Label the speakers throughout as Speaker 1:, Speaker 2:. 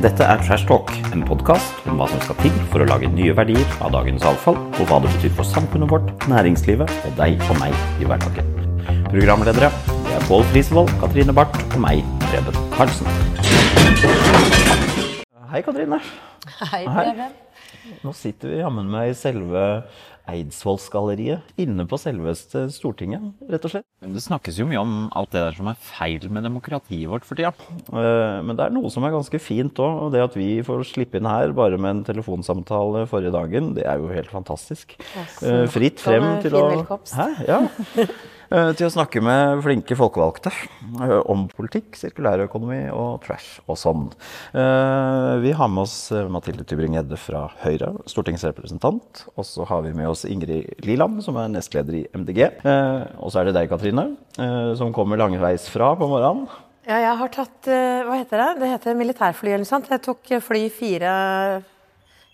Speaker 1: Dette er Trash Talk, en podkast om hva som skal til for å lage nye verdier av dagens avfall, og hva det betyr for samfunnet vårt, næringslivet og deg og meg i hverdagen. Programledere det er Pål Frisvold, Katrine Barth og meg, Preben Karlsen. Hei, Katrine.
Speaker 2: Hei. Preben.
Speaker 1: Nå sitter vi jammen meg i selve Eidsvollsgalleriet. Inne på selveste Stortinget, rett og slett.
Speaker 3: Det snakkes jo mye om alt det der som er feil med demokratiet vårt for tida.
Speaker 1: Eh, Men det er noe som er ganske fint òg. Og det at vi får slippe inn her bare med en telefonsamtale forrige dagen, det er jo helt fantastisk. Eh, Fritt frem til å. Hæ? Ja. Eh, til å snakke med flinke folkevalgte eh, om politikk, sirkulærøkonomi og trash og sånn. Eh, Vi har med oss Mathilde Tybring-Gjedde fra Høyre, stortingsrepresentant. Og så har vi med oss Ingrid Liland, som er nestleder i MDG. Og så er det deg, Katrine, som kommer langveis fra på morgenen.
Speaker 2: Ja, jeg har tatt Hva heter det? Det heter militærfly eller noe sånt. Jeg tok fly 4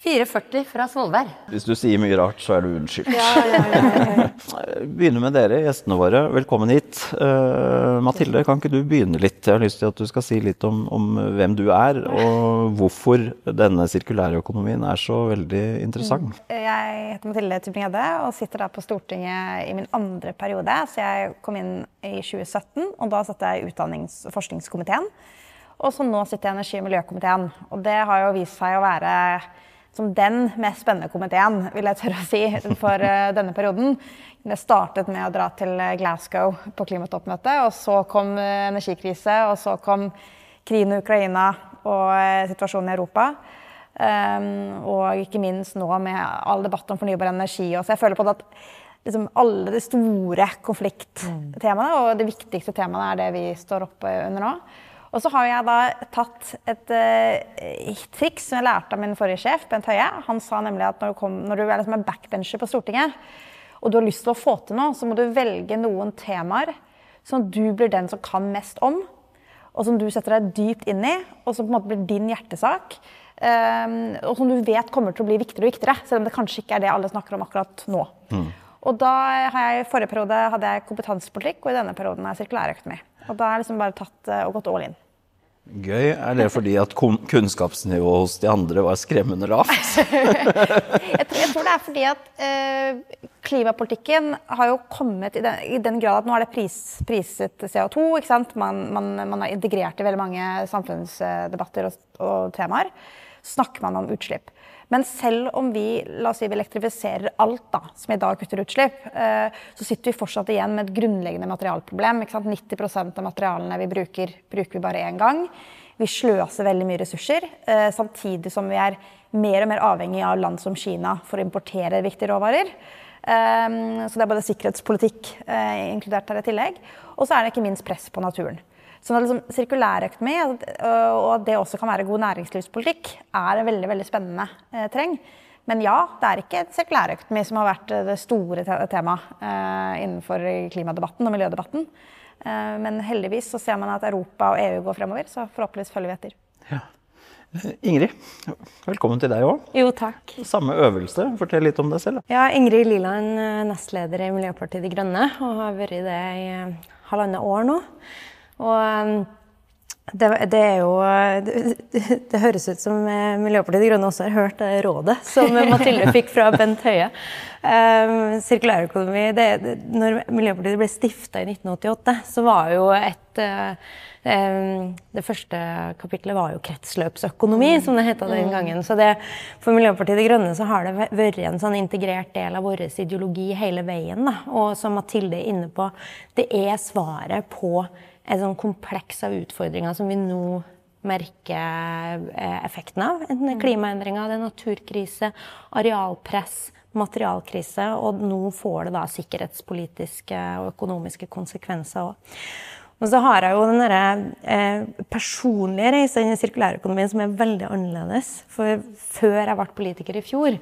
Speaker 2: 4.40 fra Svolvær.
Speaker 1: Hvis du sier mye rart, så er du unnskyldt.
Speaker 2: Ja, ja, ja, ja.
Speaker 1: Begynner med dere, gjestene våre. Velkommen hit. Uh, Mathilde, kan ikke du begynne litt? Jeg har lyst til at du skal si litt om, om hvem du er, og hvorfor denne sirkulærøkonomien er så veldig interessant.
Speaker 4: Jeg heter Mathilde Tybring-Gjedde og sitter da på Stortinget i min andre periode. Så jeg kom inn i 2017, og da satt jeg i utdannings- og forskningskomiteen. Og så nå sitter jeg i energi- og miljøkomiteen. Og det har jo vist seg å være som den mest spennende komiteen, vil jeg tørre å si, for eh, denne perioden. Det startet med å dra til Glasgow på klimatoppmøtet, og så kom eh, energikrise, og så kom krigen i Ukraina og eh, situasjonen i Europa. Um, og ikke minst nå med all debatt om fornybar energi. Så jeg føler på at liksom alle de store konflikttemaene og de viktigste temaene er det vi står oppe under nå. Og så har jeg da tatt et uh, triks som jeg lærte av min forrige sjef, Bent Høie. Han sa nemlig at når du, kom, når du er liksom en backbencher på Stortinget, og du har lyst til å få til noe, så må du velge noen temaer som du blir den som kan mest om og som du setter deg dypt inn i, og som på en måte blir din hjertesak. Um, og som du vet kommer til å bli viktigere og viktigere, selv om det kanskje ikke er det alle snakker om akkurat nå. Og da har jeg, I forrige periode hadde jeg kompetansepolitikk, og i denne perioden er sirkulærøkonomi. Og da jeg liksom bare tatt eh, og gått all in.
Speaker 1: Gøy. Er det fordi at kunnskapsnivået hos de andre var skremmende lavt?
Speaker 4: Jeg tror, jeg tror det er fordi at eh, klimapolitikken har jo kommet i den, i den grad at nå er det pris, priset CO2. ikke sant? Man, man, man har integrert i veldig mange samfunnsdebatter og, og temaer. Snakker man om utslipp. Men selv om vi la oss si, vi elektrifiserer alt da, som i dag kutter utslipp, eh, så sitter vi fortsatt igjen med et grunnleggende materialproblem. ikke sant? 90% av materialene vi bruker, bruker vi bare én gang. Vi sløser veldig mye ressurser, eh, samtidig som vi er mer og mer avhengig av land som Kina for å importere viktige råvarer. Um, så det er både sikkerhetspolitikk eh, inkludert her i tillegg. Og så er det ikke minst press på naturen. Så at liksom, sirkulærøkonomi, øh, og at det også kan være god næringslivspolitikk, er en veldig veldig spennende eh, treng. Men ja, det er ikke sirkulærøkonomi som har vært eh, det store te temaet eh, innenfor klimadebatten og miljødebatten. Eh, men heldigvis så ser man at Europa og EU går fremover, så forhåpentligvis følger vi etter.
Speaker 1: Ingrid, velkommen til deg òg.
Speaker 5: Jo, takk.
Speaker 1: Samme øvelse. Fortell litt om deg selv. da.
Speaker 5: Ja, Ingrid Liland, nestleder i Miljøpartiet De Grønne, og har vært det i halvannet år nå. Og eh, det, det er jo det, det høres ut som eh, Miljøpartiet De Grønne også har hørt det rådet som Mathilde fikk fra Bent Høie. Um, sirkulærøkonomi det, Når Miljøpartiet ble stifta i 1988, så var jo et eh, um, Det første kapitlet var jo kretsløpsøkonomi, som det het den gangen. Så det, for Miljøpartiet De Grønne så har det vært en sånn integrert del av vår ideologi hele veien. Da. Og som Mathilde er inne på, det er svaret på en sånn kompleks av utfordringer som vi nå merker eh, effekten av. Enten det er klimaendringer, det er naturkrise, arealpress, materialkrise, og nå får det da sikkerhetspolitiske og økonomiske konsekvenser òg. Og så har jeg jo den derre eh, personlige reisen i sirkulærøkonomien som er veldig annerledes. For før jeg ble politiker i fjor,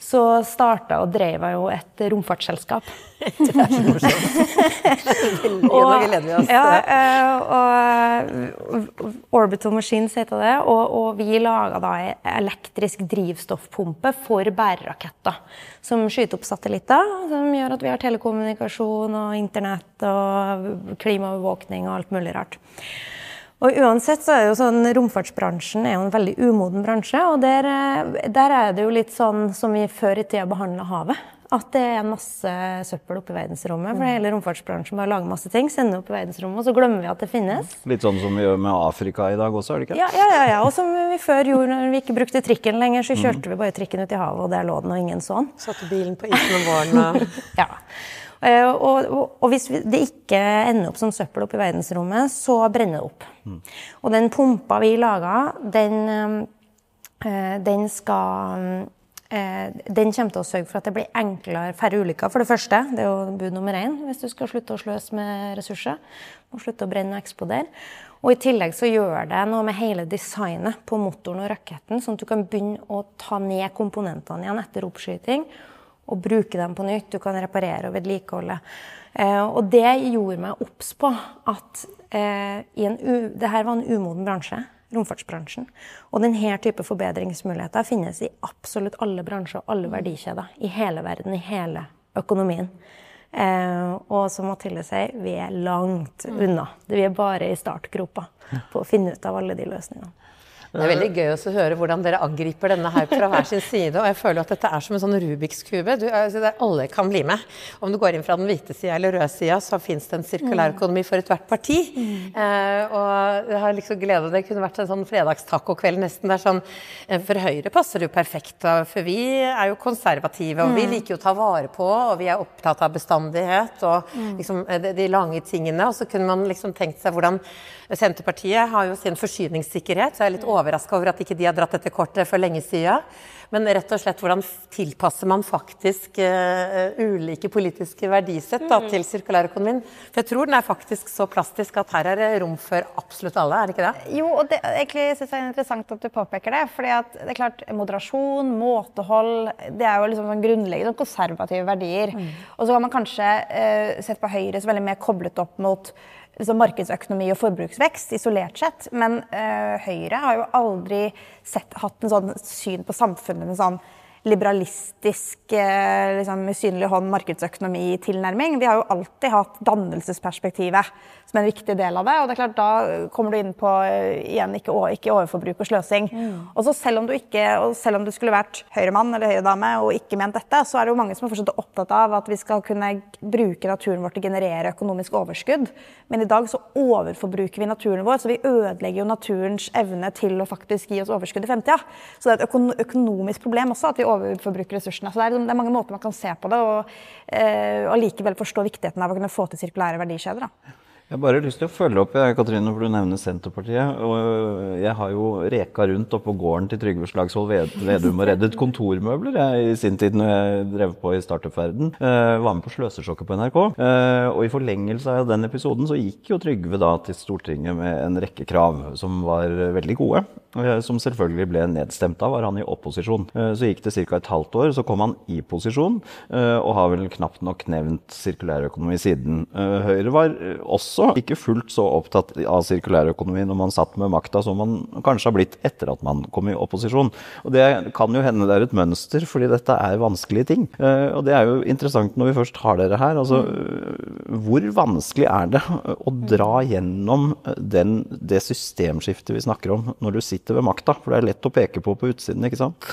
Speaker 5: så starta og drev jeg jo et romfartsselskap.
Speaker 2: Det er så morsomt. og.
Speaker 5: Ja, eh, og Orbital Machines heter det. Og, og vi laga da ei elektrisk drivstoffpumpe for bæreraketter. Som skyter opp satellitter, som gjør at vi har telekommunikasjon og internett og klimaovervåkning og alt mulig rart. Og uansett så er jo sånn, Romfartsbransjen er jo en veldig umoden bransje. Og der, eh, der er det jo litt sånn som vi før i tida behandla havet. At det er masse søppel oppe i verdensrommet. For hele romfartsbransjen bare lager masse ting, sender opp i verdensrommet, og så glemmer vi at det finnes.
Speaker 1: Litt sånn som vi gjør med Afrika i dag også, er det ikke?
Speaker 5: Ja, ja, ja, ja. Og som vi før gjorde når vi ikke brukte trikken lenger, så kjørte vi bare trikken ut i havet, og der lå den, og ingen så den.
Speaker 2: Satte bilen på isen om våren og
Speaker 5: Ja. Eh, Og, og, og hvis det ikke ender opp som søppel opp i verdensrommet, så brenner det opp. Og den pumpa vi laga, den, eh, den skal eh, Den kommer til å sørge for at det blir enklere, færre ulykker, for det første. Det er jo bud nummer én hvis du skal slutte å sløse med ressurser. Og slutte å brenne og eksplodere. Og i tillegg så gjør det noe med hele designet på motoren og raketten, sånn at du kan begynne å ta ned komponentene igjen etter oppskyting og bruke dem på nytt. Du kan reparere og vedlikeholde. Eh, og det gjorde meg obs på at eh, i en u det her var en umoden bransje, romfartsbransjen. Og denne type forbedringsmuligheter finnes i absolutt alle bransjer og alle verdikjeder. I hele verden, i hele økonomien. Eh, og som Mathilde sier, vi er langt unna. Vi er bare i startgropa på å finne ut av alle de løsningene.
Speaker 2: Det er veldig gøy å høre hvordan dere angriper denne her fra hver sin side. Og jeg føler at dette er som en sånn Rubiks kube. Du, altså, der alle kan bli med. Om du går inn fra den hvite sida eller røde sida, så fins det en sirkulær økonomi for ethvert parti. Eh, og jeg har liksom glede Det kunne vært en sånn fredagstacokveld nesten. Der sånn, eh, for Høyre passer det jo perfekt, for vi er jo konservative. Og vi liker jo å ta vare på, og vi er opptatt av bestandighet og liksom, eh, de, lange tingene. Og så kunne man liksom tenkt seg hvordan Senterpartiet har jo sin forsyningssikkerhet, så jeg er litt overraska over at ikke de har dratt dette kortet for lenge siden. Men rett og slett hvordan tilpasser man faktisk uh, ulike politiske verdisett da, til sirkulærøkonomien? For jeg tror den er faktisk så plastisk at her er det rom for absolutt alle, er det ikke det?
Speaker 4: Jo, og det, egentlig synes jeg det er interessant at du påpeker det. fordi at det er klart, Moderasjon, måtehold, det er jo liksom sånn grunnleggende sånn konservative verdier. Og så kan man kanskje uh, sett på Høyre så veldig mer koblet opp mot liksom, markedsøkonomi og forbruksvekst isolert sett. Men eh, Høyre har jo aldri sett, hatt en sånn syn på samfunnet med sånn liberalistisk, eh, liksom, usynlig hånd markedsøkonomi-tilnærming. Vi har jo alltid hatt dannelsesperspektivet som en viktig del av det. Og det er klart, da kommer du inn på eh, igjen ikke, ikke overforbruk og sløsing. Og så selv om du ikke, og selv om du skulle vært høyremann eller høyredame og ikke ment dette, så er det jo mange som er fortsatt opptatt av at vi skal kunne bruke naturen vår til å generere økonomisk overskudd. Men i dag så overforbruker vi naturen vår, så vi ødelegger jo naturens evne til å faktisk gi oss overskudd i fremtida. Så det er et økon økonomisk problem også at vi overforbruker ressursene. Så det er, liksom- det er mange måter man kan se på det, og eh, forstå viktigheten av å kunne få til sirkulære verdikjeder. Da.
Speaker 1: Jeg har bare lyst til å følge opp, Katrine, for du nevner Senterpartiet. og Jeg har jo reka rundt oppå gården til Trygve Slagsvold Ved- Vedum og reddet kontormøbler jeg, i sin tid når jeg drev på i startup-verden. Eh, var med på Sløsesjokket på NRK. Eh, og i forlengelse av den episoden så gikk jo Trygve da til Stortinget med en rekke krav som var veldig gode. eh, Som selvfølgelig ble nedstemt av, var han i opposisjon. Eh, Så gikk det ca. et halvt år, så kom han i posisjon, eh, og har vel knapt nok nevnt sirkulærøkonomi siden. Eh, Høyre var eh, også ikke fullt så opptatt av sirkulærøkonomi når man satt med makta som man kanskje har blitt etter at man kom i opposisjon. Og det kan jo hende det er et mønster, fordi dette er vanskelige ting. Eh, Og det er jo interessant når vi først har dere her. altså hvor vanskelig er det å dra gjennom den, det systemskiftet vi snakker om, når du sitter ved makta? For det er lett å peke på på utsiden, ikke sant?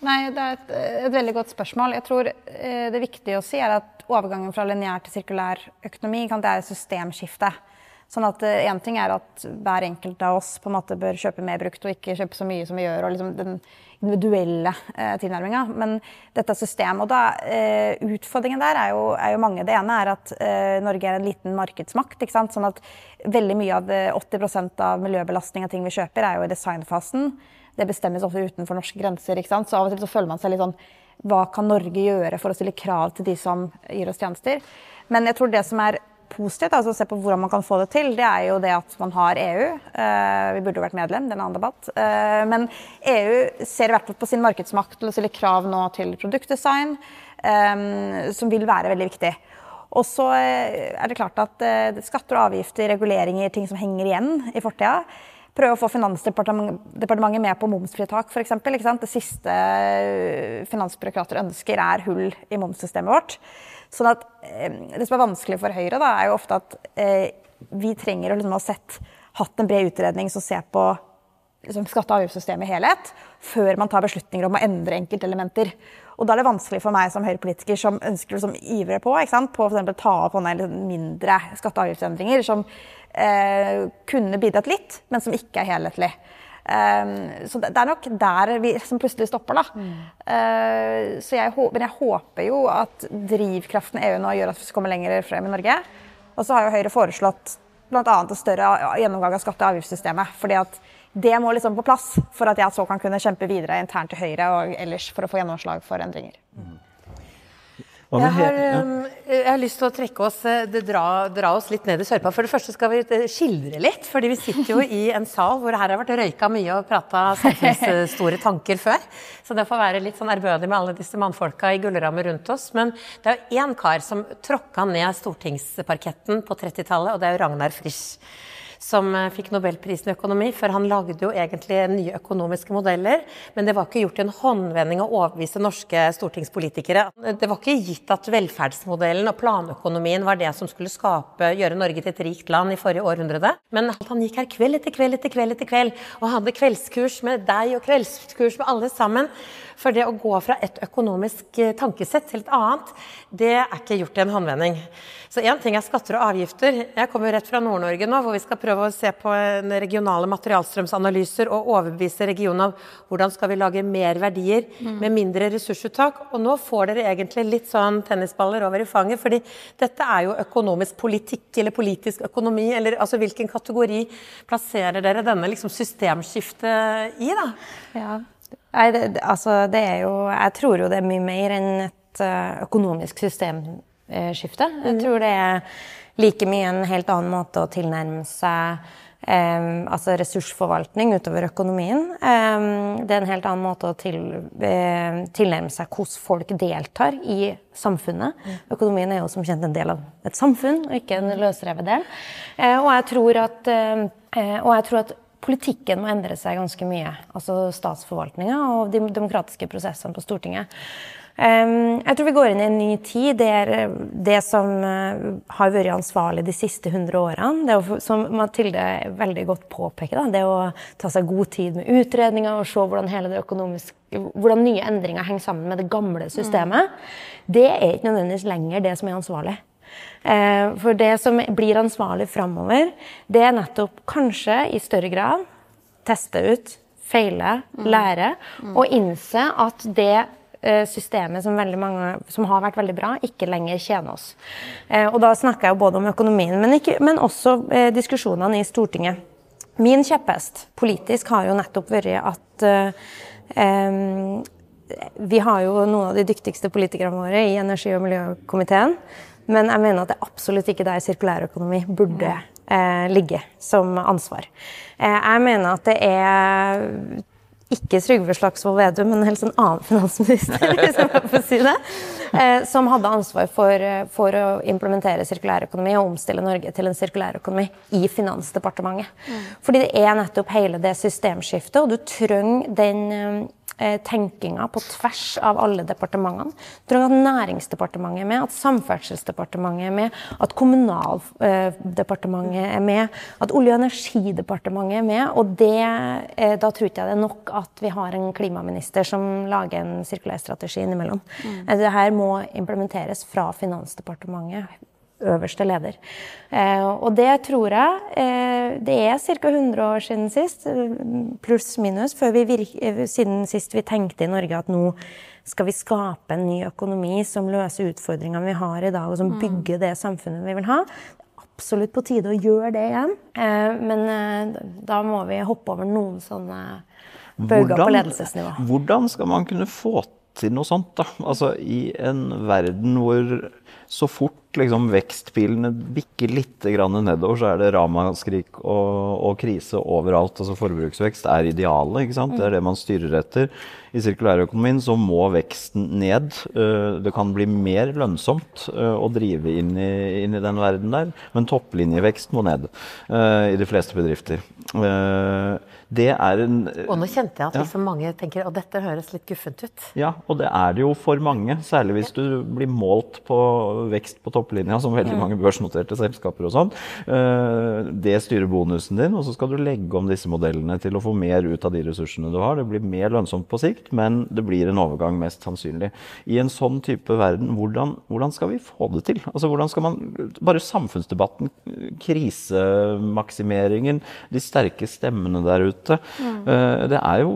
Speaker 4: Nei, Det er et, et veldig godt spørsmål. Jeg tror eh, Det viktige å si er at overgangen fra lineær til sirkulær økonomi kan det er et systemskifte. Sånn at Én ting er at hver enkelt av oss på en måte bør kjøpe mer brukt og ikke kjøpe så mye som vi gjør. og liksom den individuelle eh, tilnærminga. Men dette er system. Og da, eh, utfordringen der er jo, er jo mange. Det ene er at eh, Norge er en liten markedsmakt. ikke sant? Sånn at veldig mye av det, 80% av miljøbelastning av ting vi kjøper, er jo i designfasen. Det bestemmes også utenfor norske grenser. Så av og til så føler man seg litt sånn Hva kan Norge gjøre for å stille krav til de som gir oss tjenester? Men jeg tror det som er positivt, altså å se på hvordan man kan få det til, det er jo det at man har EU. Eh, vi burde jo vært medlem, det er en annen debatt. Eh, men EU ser i hvert fall på sin markedsmakt til å stille krav nå til produktdesign, eh, som vil være veldig viktig. Og så er det klart at skatter og avgifter, reguleringer, ting som henger igjen i fortida. Prøve å få Finansdepartementet med på momsfritak, f.eks. Det siste eh, finansbyråkrater ønsker, er hull i momssystemet vårt. Sånn at eh, Det som er vanskelig for Høyre, da, er jo ofte at eh, vi trenger å liksom ha sett hatt en bred utredning som ser på liksom, skatte- og avgiftssystemet i helhet, før man tar beslutninger om å endre enkeltelementer. Og da er det vanskelig for meg som høyrepolitiker som ønsker liksom, ivre på ikke sant? på å ta opp sånne mindre skatte- og avgiftsendringer som eh, kunne bidratt litt, men som ikke er helhetlig. Um, så det, det, er nok der vi som plutselig stopper, da. Mm. Uh, så jeg, men jeg håper jo at drivkraften EU nå gjør at vi skal komme lenger frem i Norge. Og så har jo Høyre foreslått bl.a. en større gjennomgang av skatte- og avgiftssystemet. fordi at det må liksom på plass for at jeg så kan kunne kjempe videre internt til Høyre og ellers for å få gjennomslag for endringer. Mm.
Speaker 2: Jeg har, um, jeg har, lyst til å trekke oss, eh, dra, dra, oss litt ned i sørpa. For det første skal vi eh, skildre litt. fordi vi sitter jo i en sal hvor det her har vært røyka mye og prata samfunnsstore tanker før. Så det får være litt sånn ærbødig med alle disse mannfolka i gullrammer rundt oss. Men det er jo én kar som tråkka ned stortingsparketten på 30-tallet, og det er jo Ragnar Frisch som eh, fikk nobelprisen i økonomi, for han lagde jo egentlig nye økonomiske modeller. Men det var ikke gjort i en håndvending å overbevise norske stortingspolitikere. Det var ikke gitt at velferdsmodellen og planøkonomien var det som skulle skape, gjøre Norge til et rikt land i forrige århundre. Men han gikk her kveld etter kveld etter kveld etter kveld og hadde kveldskurs med deg og kveldskurs med alle sammen. For det å gå fra et økonomisk eh, tankesett til et annet, det er ikke gjort i en håndvending. Så én ting er skatter og avgifter. Jeg kommer jo rett fra Nord-Norge nå, hvor vi skal prøve å se på regionale materialstrømsanalyser og overbevise regionen av hvordan skal vi lage mer verdier med mindre ressursuttak. Og nå får dere egentlig litt sånn tennisballer over i fanget, fordi dette er jo økonomisk politikk eller politisk økonomi, eller altså hvilken kategori plasserer dere denne liksom systemskiftet i, da?
Speaker 5: Ja, Nei, det, altså, det er jo Jeg tror jo det er mye mer enn et uh, økonomisk systemskifte. Jeg mm. tror det er like mye en helt annen måte å tilnærme seg eh, altså ressursforvaltning utover økonomien. Eh, det er en helt annen måte å til, eh, tilnærme seg hvordan folk deltar i samfunnet. Økonomien er jo som kjent en del av et samfunn, og ikke en løsrevet del. Uh, og jeg tror at, og jeg tror at politikken må endre seg ganske mye. Altså statsforvaltninga og de demokratiske prosessene på Stortinget. Jeg tror vi går inn i en ny tid der det som uh, har vært ansvarlig de siste 100 årene, det å, som Mathilde veldig godt påpeker, det å ta seg god tid med utredninger og se hvordan det hvordan nye endringer henger sammen med det gamle systemet, mm. det er ikke nødvendigvis lenger det som er ansvarlig. Eh, for det som blir ansvarlig framover, det er nettopp kanskje i større grad teste ut, feile, mm. lære mm. og innse at det eh, systemet som, mange, som, har vært veldig bra, ikke lenger tjener oss. Eh, og da snakker jeg både om økonomien, men, ikke, men også diskusjonene i Stortinget. Min kjepphest politisk har jo nettopp vært at eh, vi har jo noen av de dyktigste politikerne våre i energi- og miljøkomiteen. Men jeg mener at det er absolutt ikke der sirkulærøkonomi burde eh, ligge som ansvar. Eh, jeg mener at det er ikke Trygve Slagsvold Vedum, men helst en annen finansminister, hvis jeg får si det, eh, som hadde ansvar for, for, å implementere sirkulærøkonomi og omstille Norge til en sirkulærøkonomi i Finansdepartementet. Mm. Fordi det er nettopp hele det systemskiftet, og du trenger den eh, Eh, tenkinga på tvers av alle departementene. Du trenger at Næringsdepartementet er med, at Samferdselsdepartementet er med, at Kommunaldepartementet er med, at Olje- og energidepartementet er med. Og det, eh, da tror ikke jeg det er nok at vi har en klimaminister som lager en sirkulær strategi innimellom. Mm. Eh, det her må implementeres fra Finansdepartementet øverste leder. Eh, og det tror jeg eh, Det er ca. 100 år siden sist, pluss minus, eh, siden sist vi tenkte i Norge at nå skal vi skape en ny økonomi som løser utfordringene vi har i dag, og som mm. bygger det samfunnet vi vil ha. Absolutt på tide å gjøre det igjen. Eh, men da må vi hoppe over noen sånne bauger på ledelsesnivå.
Speaker 1: Hvordan skal man kunne få til noe sånt? da? Altså I en verden hvor så fort liksom, vekstpilene bikker litt nedover, så er det ramaskrik og, og, krise overalt. Altså Forbruksvekst er idealet. ikke sant? Det er det man styrer etter. I sirkulærøkonomien så må veksten ned. Eh, det kan bli mer lønnsomt eh, å drive inn i, inn i den verden der, men topplinjevekst må ned eh, i de fleste bedrifter. Det er en
Speaker 2: Og nå kjente jeg at liksom mange tenker at dette høres litt guffent ut.
Speaker 1: Ja, og det er det jo for mange. Særlig hvis du blir målt på vekst på topplinja, som veldig mange børsnoterte selskaper og sånn. Det styrer bonusen din, og så skal du legge om disse modellene til å få mer ut av de ressursene du har. Det blir mer lønnsomt på sikt, men det blir en overgang, mest sannsynlig. I en sånn type verden, hvordan, hvordan skal vi få det til? Altså, hvordan skal man Bare samfunnsdebatten, krisemaksimeringen, de sterke stemmene der ute. Eh, Det er jo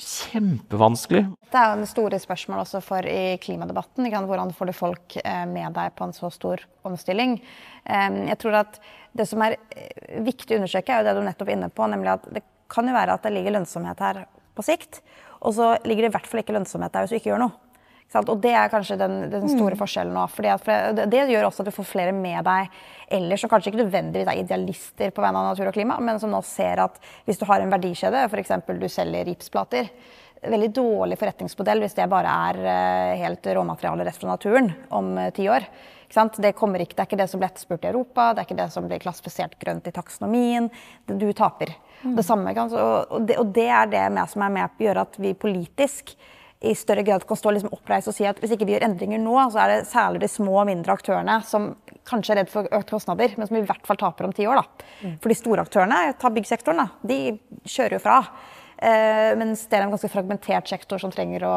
Speaker 1: kjempevanskelig.
Speaker 4: Det er jo det store spørsmålet også for i klimadebatten. Hvordan får du folk eh, med deg på en så stor omstilling? Eh, Jeg tror at Det som er eh, viktig å understreke, er jo det du nettopp er inne på, nemlig at det kan jo være at det ligger lønnsomhet her på sikt. Og så ligger det i hvert fall ikke lønnsomhet der hvis du ikke gjør noe. Og det er kanskje den, den store forskjellen nå. Fordi det, det gjør også at du får flere med deg ellers som kanskje ikke nødvendigvis er idealister på vegne av natur og klima, men som nå ser at hvis du har en verdikjede, f.eks. du selger ripsplater Veldig dårlig forretningsmodell hvis det bare er eh, helt råmateriale rett fra naturen om eh, ti år. Det, kommer ikke, det er ikke det som blir etterspurt i Europa, det er ikke det som blir klassifisert grønt i taksonomien. Du taper. Det samme. Og, og, det, og det er det med, som er med på å gjøre at vi politisk i større grad kan stå liksom oppreist og si at hvis ikke vi gjør endringer nå, så er det særlig de små og mindre aktørene som kanskje er redd for økte kostnader, men som i hvert fall taper om ti år. da. For de store aktørene, ta byggsektoren, da, de kjører jo fra. Eh, mens det er en ganske fragmentert sektor som trenger å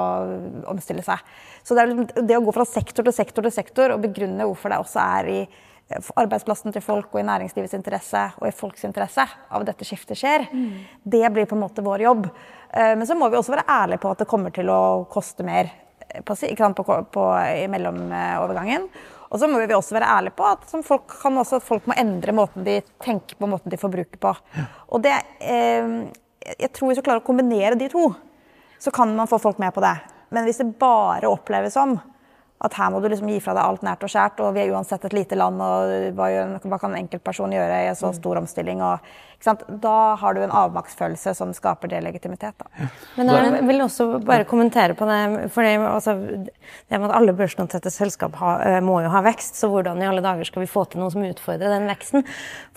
Speaker 4: omstille seg. Så det, er liksom det å gå fra sektor til sektor til sektor og begrunne hvorfor det også er i arbeidsplassen til folk og i næringslivets interesse og i folks interesse av dette skiftet skjer, det blir på en måte vår jobb. Eh, Men så må vi også være ærlige på at det kommer til å koste mer på, si- på, på, i mellomovergangen. Og så må vi også være ærlige på at, som folk, kan også, folk må endre måten de tenker på, måten de forbruker på. Og det, eh, jeg tror hvis du klarer å kombinere de to, så kan man få folk med på det. Men hvis det bare oppleves som at her må du liksom gi fra deg alt nært og skjært, og vi er uansett et lite land, og hva, hva kan en enkeltperson gjøre i en så stor omstilling? Og, ikke sant? Da har du en avmaktsfølelse som skaper delegitimitet. Da.
Speaker 5: Men jeg vil også bare kommentere på det. for det, altså, det med at Alle børsnoterte selskap ha, eh, må jo ha vekst, så hvordan i alle dager skal vi få til noe som utfordrer den veksten?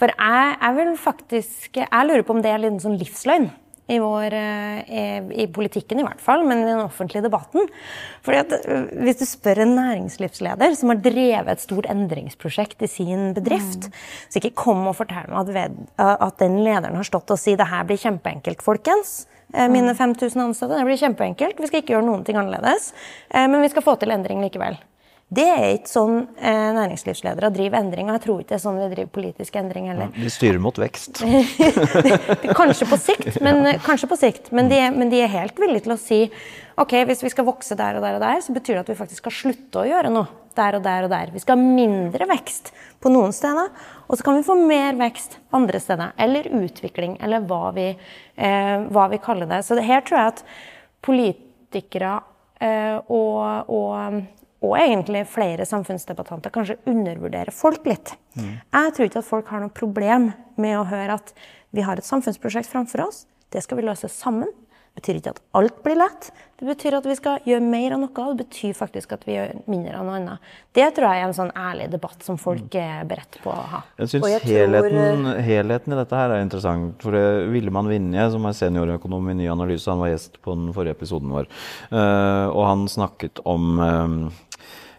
Speaker 5: For jeg, jeg vil faktisk, jeg lurer på om det er litt sånn livsløgn. I, vår, eh, i, politikken i hvert fall, men i den offentlige debatten. Fordi at eh, Hvis du spør en næringslivsleder som har drevet et stort endringsprosjekt i sin bedrift, så ikke kom og fortell meg at, ved, at den lederen har stått og si det her blir kjempeenkelt, folkens. Eh, Mine 5000 ansatte, det blir kjempeenkelt. Vi skal ikke gjøre noen ting annerledes. eh, Men vi skal få til endring likevel. Det er ikke sånn eh, næringslivsledere driver endring, og jeg tror ikke det er sånn vi driver politisk endring heller.
Speaker 1: De styrer mot vekst.
Speaker 5: Kanskje på sikt, men, kanskje på sikt, men, de, men de er helt villige til å si ok, hvis vi skal vokse der og der og der, så betyr det at vi faktisk skal slutte å gjøre noe der og der og der. Vi skal ha mindre vekst på noen steder, og så kan vi få mer vekst andre steder. Eller utvikling, eller hva vi, eh, hva vi kaller det. Så det her tror jeg at politikere eh, og, og og egentlig flere samfunnsdebattanter kanskje undervurderer folk litt. Jeg tror ikke at folk har noe problem med å høre at vi har et samfunnsprosjekt framfor oss. Det skal vi løse sammen. Det betyr ikke at alt blir lett. Det betyr at vi skal gjøre mer av noe. Det betyr faktisk at vi gjør mindre av noe annet. Det tror jeg er en sånn ærlig debatt som folk er beredt på å ha.
Speaker 1: Jeg syns
Speaker 2: helheten, tror-
Speaker 1: helheten, helheten i dette her er interessant. For det Villemann Vinje, som er seniorøkonom i Ny Analyse, han var gjest på den forrige episoden vår. Eh, og han snakket om eh, eh,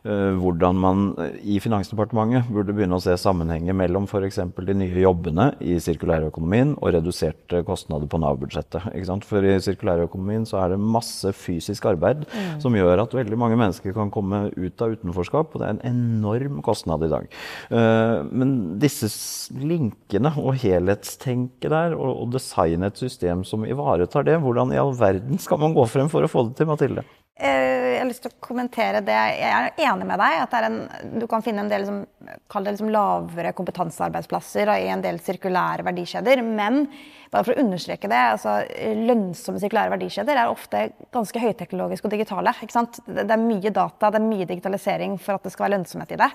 Speaker 1: hvordan man eh, i Finansdepartementet burde begynne å se sammenhenger mellom f.eks. de nye jobbene i sirkulærøkonomien og reduserte kostnader på Nav-budsjettet. For i sirkulærøkonomien så er det masse fysisk arbeid som gjør at veldig mange mennesker kan komme ut av utenforskap, og det er en enorm kostnad i dag. Eh, Men disse linkene og helhetstenket der, og designe et system som ivaretar det, hvordan i all verden skal man gå frem for å få det til, Mathilde?
Speaker 4: Eh, Jeg har lyst til å kommentere det. Jeg er enig med deg at en, du kan finne en del liksom, kall det liksom lavere kompetansearbeidsplasser i en del sirkulære verdikjeder. Men bare for å understreke det, altså, lønnsomme sirkulære verdikjeder er ofte ganske høyteknologiske og digitale. Ikke sant? Det, er mye data, det er mye digitalisering for at det skal være lønnsomhet i det.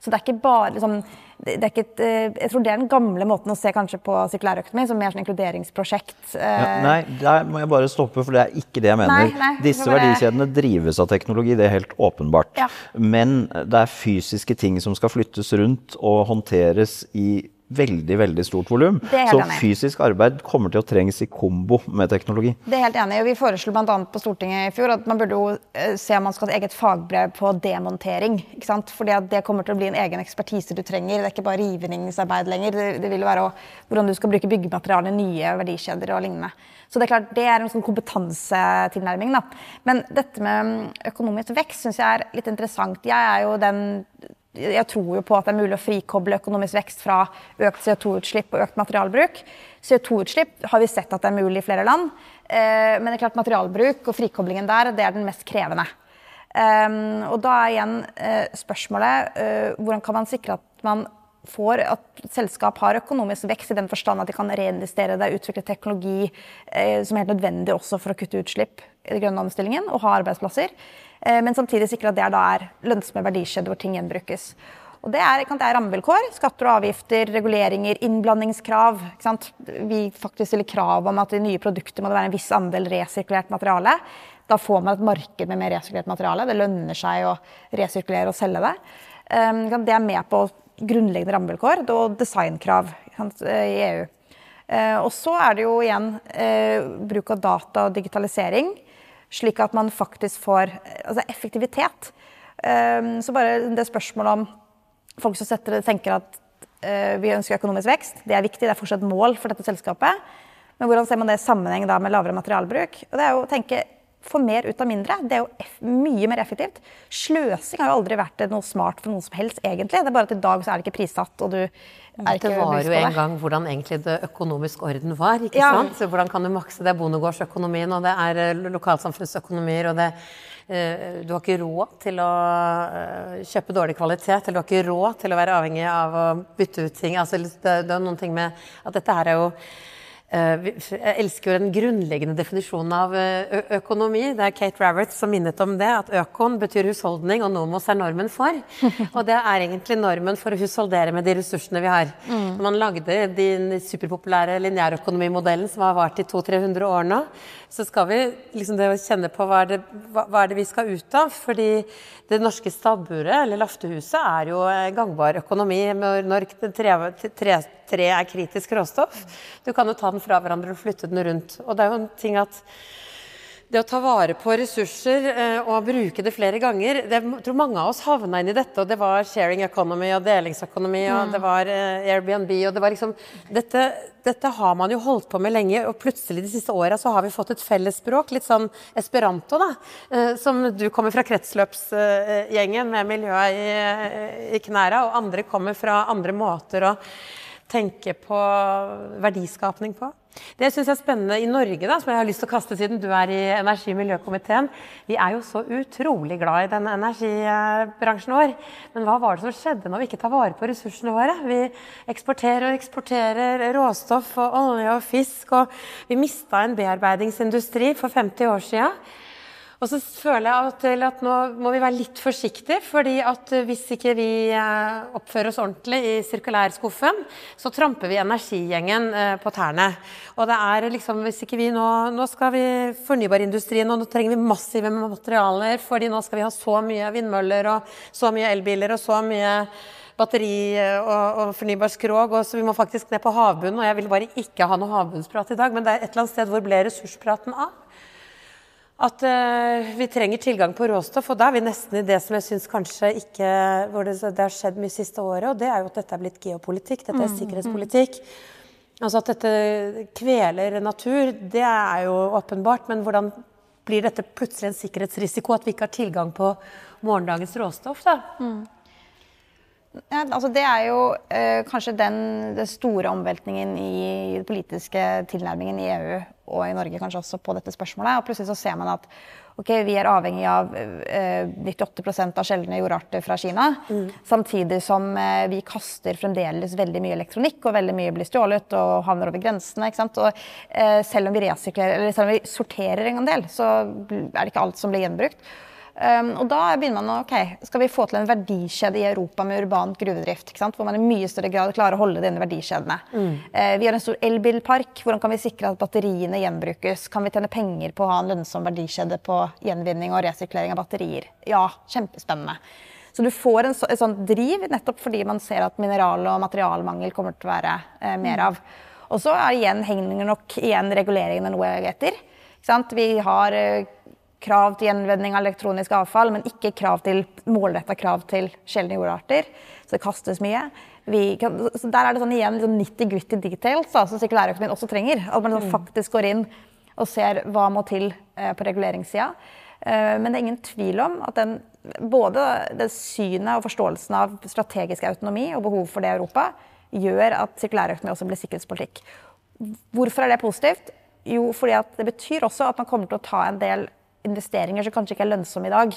Speaker 4: Så det er ikke bare liksom, det, er ikke et, eh, Jeg tror det er den gamle måten å se kanskje på sirkulærøkonomi som mer sånn inkluderingsprosjekt.
Speaker 1: Ja,
Speaker 4: eh,
Speaker 1: nei, der må jeg bare stoppe, for det er ikke det jeg mener.
Speaker 4: Nei, nei,
Speaker 1: Disse verdikjedene drives av teknologi, det er helt åpenbart.
Speaker 4: Ja.
Speaker 1: Men det er fysiske ting som skal flyttes rundt og håndteres i veldig veldig stort volum. Så fysisk arbeid kommer til å trenges i kombo med teknologi.
Speaker 4: Det er helt enig. Vi foreslo bl.a. på Stortinget i fjor at man burde jo eh, se om man skal ha et eget fagbrev på demontering. ikke sant? Fordi det kommer til å bli en egen ekspertise du trenger. Det er ikke bare rivningsarbeid lenger. Det, det vil være også, hvordan du skal bruke byggematerialer nye verdikjeder og lignende. Så det er klart, det er en sånn kompetansetilnærming. da. Men dette med økonomisk vekst syns jeg er litt interessant. Jeg er jo den jeg tror jo på at det er mulig å frikoble økonomisk vekst fra økt CO2-utslipp og økt materialbruk. CO2-utslipp har vi sett at det er mulig i flere land. Eh, Men det er klart materialbruk og frikoblingen der det er den mest krevende. Um, og da er igjen eh, spørsmålet eh, hvordan kan man sikre at man får at selskap har økonomisk vekst i den forstand at de kan reinvestere det, utvikle teknologi eh, som er helt nødvendig også for å kutte utslipp i den grønne omstillingen, og ha arbeidsplasser. Eh, men samtidig sikre at det da er lønnsomme verdikjeder hvor ting gjenbrukes. Og det er, det er rammevilkår. Skatter og avgifter, reguleringer, innblandingskrav. Vi faktisk stiller krav om at i nye produkter må det være en viss andel resirkulert materiale. Da får man et marked med mer resirkulert materiale. Det lønner seg å resirkulere og selge det. Um, Det er med på grunnleggende rammevilkår og designkrav i EU. Eh, Og så er det jo igjen eh, bruk av data og digitalisering, slik at man faktisk får altså effektivitet. Eh, Så bare det spørsmålet om folk som setter, tenker at vi ønsker økonomisk vekst, det er viktig, det er fortsatt mål for dette selskapet. Men hvordan ser man det i sammenheng da med lavere materialbruk? Og det er jo å tenke få mer ut av mindre. Det er jo mye mer effektivt. Sløsing har jo aldri vært noe smart for noen som helst, egentlig. Det er bare at i dag så er det ikke prissatt, og du er ikke
Speaker 2: Det var jo en gang hvordan egentlig det økonomisk orden var. ikke
Speaker 4: Ja.
Speaker 2: sant? Så hvordan kan du makse det? er Bondegårdsøkonomien, og det er eh, lokalsamfunnsøkonomier, og det eh, Du har ikke råd til å eh, kjøpe dårlig kvalitet, eller du har ikke råd til å være avhengig av å bytte ut ting. Altså, det, det er noen ting med at dette her er jo Jeg elsker jo den grunnleggende definisjonen av eh, økonomi. Det er Kate Raworth som minnet om det. At økon betyr husholdning, og nomos er normen for. Og det er egentlig normen for å husholdere med de ressursene vi har. Når man lagde den superpopulære lineærøkonomimodellen som har vart i 200-300 år nå, så skal vi liksom det å kjenne på hva er, det, hva, er det vi skal ut av. Fordi det norske stabburet, eller laftehuset, er jo eh, gangbar økonomi når tre, tre, tre er kritisk råstoff. Du kan jo ta den fra hverandre og flytte den rundt. Og det er jo en ting at det å ta vare på ressurser eh, og bruke det flere ganger det, Jeg tror mange av oss havna inn i dette, og det var sharing economy og delingsøkonomi, og det var eh, Airbnb, og det var liksom dette, dette har man jo holdt på med lenge, og plutselig de siste åra så har vi fått et fellesspråk, litt sånn esperanto, da. eh, som du kommer fra kretsløpsgjengen med miljøet i, i knæra, og andre kommer fra andre måter å tenke på verdiskapning på. Det syns jeg er spennende i Norge, da, som jeg har lyst til å kaste siden du er i energi- og miljøkomiteen. Vi er jo så utrolig glad i denne energibransjen vår. Men hva var det som skjedde når vi ikke tar vare på ressursene våre? Vi eksporterer og eksporterer råstoff og olje og fisk, og vi mista en bearbeidingsindustri for 50 år sia. Og så føler jeg at, at nå må vi være litt forsiktige, fordi at hvis ikke vi eh, oppfører oss ordentlig i sirkulærskuffen, så tramper vi energigjengen eh, på tærne. Og det er liksom, hvis ikke vi nå Nå skal vi fornybarindustrien, og nå trenger vi massive materialer, fordi nå skal vi ha så mye vindmøller og så mye elbiler og så mye batteri eh, og, og fornybar skrog, og så vi må faktisk ned på havbunnen. Og jeg vil bare ikke ha noe havbunnsprat i dag, men det er et eller annet sted hvor ble ressurspraten av? At uh, vi trenger tilgang på råstoff, og da er vi nesten i det som jeg syns kanskje ikke hvor det, det har skjedd mye siste året, og det er jo at dette er blitt geopolitikk, dette er sikkerhetspolitikk. Altså at dette kveler natur, det er jo åpenbart, men hvordan blir dette plutselig en sikkerhetsrisiko at vi ikke har tilgang på morgendagens råstoff, da?
Speaker 4: Ja, altså det er jo eh, kanskje den, den store omveltningen i den politiske tilnærmingen i EU og i Norge kanskje også på dette spørsmålet. Og plutselig så ser man at ok, vi er avhengig av eh, 98% av sjeldne jordarter fra Kina. Samtidig som eh, vi kaster fremdeles veldig mye elektronikk, og veldig mye blir stjålet og havner over grensene. ikke sant? Og eh, selv om vi resirkulerer, eller selv om vi sorterer en del, så er det ikke alt som blir gjenbrukt. Um, og da begynner man å ok, Skal vi få til en verdikjede i Europa med urban gruvedrift? ikke sant? Hvor man i mye større grad klarer å holde denne verdikjedene. Eh, vi har en stor elbilpark. Hvordan kan vi sikre at batteriene gjenbrukes? Kan vi tjene penger på å ha en lønnsom verdikjede på gjenvinning og resirkulering av batterier? Ja, kjempespennende. Så du får en så, et sånt driv nettopp fordi man ser at mineral- og materialmangel kommer til å være uh, mer av. Og så er igjen, henger nok igjen reguleringene noe etter. Vi har eh, krav til gjenvinning av elektronisk avfall, men ikke krav til målretta krav til sjeldne jordarter. Så det kastes mye. Kan, så der er det sånn igjen liksom nitty-gritty details da, som sirkulærøkonomien også trenger. At man liksom faktisk går inn og ser hva må til eh, på reguleringssida. Eh, men det er ingen tvil om at den, både det synet og forståelsen av strategisk autonomi og behov for det i Europa gjør at sirkulærøkonomi også blir sikkerhetspolitikk. Hvorfor er det positivt? Jo, fordi det betyr også at man kommer til å ta en del investeringer som kanskje ikke er lønnsomme i dag.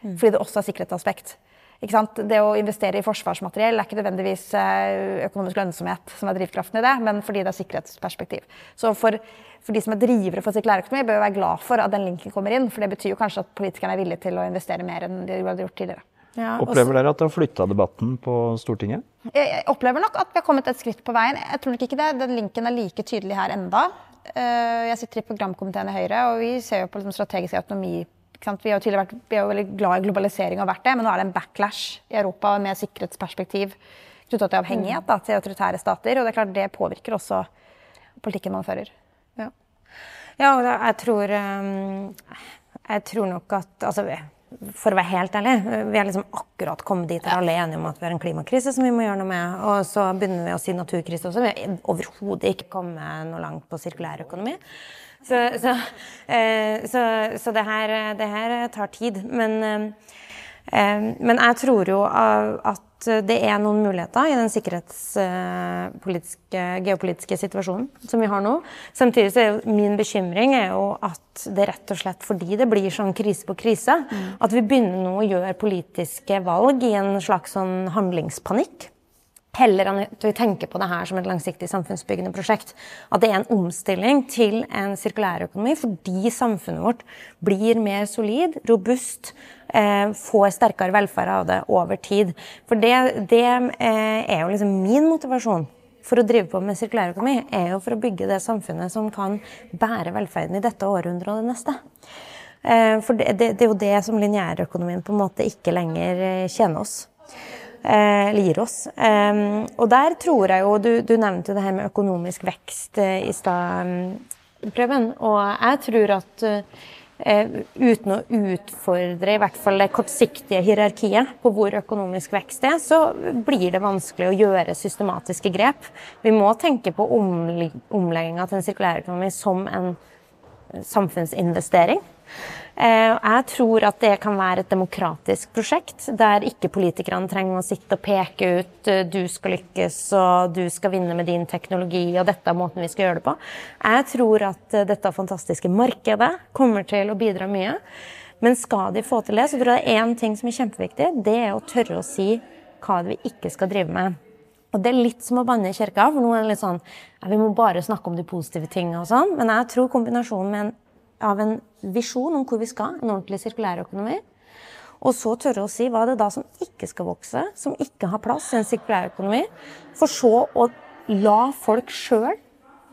Speaker 4: Mm. Fordi det også er sikkerhetsaspekt. Det å investere i forsvarsmateriell er ikke nødvendigvis eh, økonomisk lønnsomhet som er drivkraften i det, men fordi det er sikkerhetsperspektiv. Så for, for de som er drivere for sirkulærøkonomi, bør være glad for at den linken kommer inn. For det betyr jo kanskje at politikerne er villige til å investere mer enn de hadde gjort tidligere.
Speaker 1: Ja, opplever dere at det har flytta debatten på Stortinget?
Speaker 4: Jeg opplever nok at vi har kommet et skritt på veien. Jeg tror nok ikke det. Den linken er like tydelig her enda. Eh, jeg sitter i programkomiteen i Høyre, og vi ser jo på liksom strategisk autonomi. Vi har, vært, vi er jo veldig glad i globalisering og har vært det, men nå er det en backlash i Europa med sikkerhetsperspektiv knytta til avhengighet da, til autoritære stater. Og det er klart det påvirker også politikken man fører.
Speaker 5: Ja, ja og jeg tror, eh, jeg tror nok at altså, for å være helt ærlig, vi har liksom akkurat kommet dit der alle er enige om at vi har en klimakrise som vi må gjøre noe med. Og så begynner vi å si naturkrise også. Vi har overhodet ikke kommet noe langt på sirkulær økonomi. Så, så, eh, så, så det, her, det, her, tar tid. Men, eh, men jeg tror jo at Eh, det er noen muligheter i den sikkerhetspolitiske, geopolitiske situasjonen som vi har nå. Samtidig så er jo min bekymring er jo at det rett og slett fordi det blir sånn krise på krise, mm. at vi begynner nå å gjøre politiske valg i en slags sånn handlingspanikk. Heller enn at vi tenker på det her som et langsiktig samfunnsbyggende prosjekt. At det er en omstilling til en sirkulærøkonomi fordi samfunnet vårt blir mer solid, robust, eh, får sterkere velferd av det over tid. For det, det eh, er jo liksom min motivasjon for å drive på med sirkulærøkonomi, er jo for å bygge det samfunnet som kan bære velferden i dette århundret og det neste. Eh, for det, det, det, er jo det som lineærøkonomien på en måte ikke lenger eh, tjener oss eller eh, gir oss. og der tror jeg jo Du, du nevnte jo det her med økonomisk vekst eh, i stad, Preben. Og jeg tror at eh, uten å utfordre i hvert fall det kortsiktige hierarkiet på hvor økonomisk vekst er, så blir det vanskelig å gjøre systematiske grep. Vi må tenke på omlegginga til en sirkulærøkonomi som en samfunnsinvestering. Eh, jeg tror at det kan være et demokratisk prosjekt, der ikke politikerne trenger å sitte og peke ut eh, du skal lykkes og du skal vinne med din teknologi og dette er måten vi skal gjøre det på. Jeg tror at eh, dette fantastiske markedet kommer til å bidra mye. Men skal de få til det, så tror jeg det er én ting som er kjempeviktig. Det er å tørre å si hva vi ikke skal drive med. Og det er litt som å banne i kirka, for nå er det litt sånn ja, Vi må bare snakke om de positive tingene og sånn. Men jeg tror kombinasjonen med en av en visjon om hvor vi skal, en ordentlig sirkulærøkonomi. Og så tørre å si hva er det da som ikke skal vokse, som ikke har plass i en sirkulærøkonomi. For så å la folk sjøl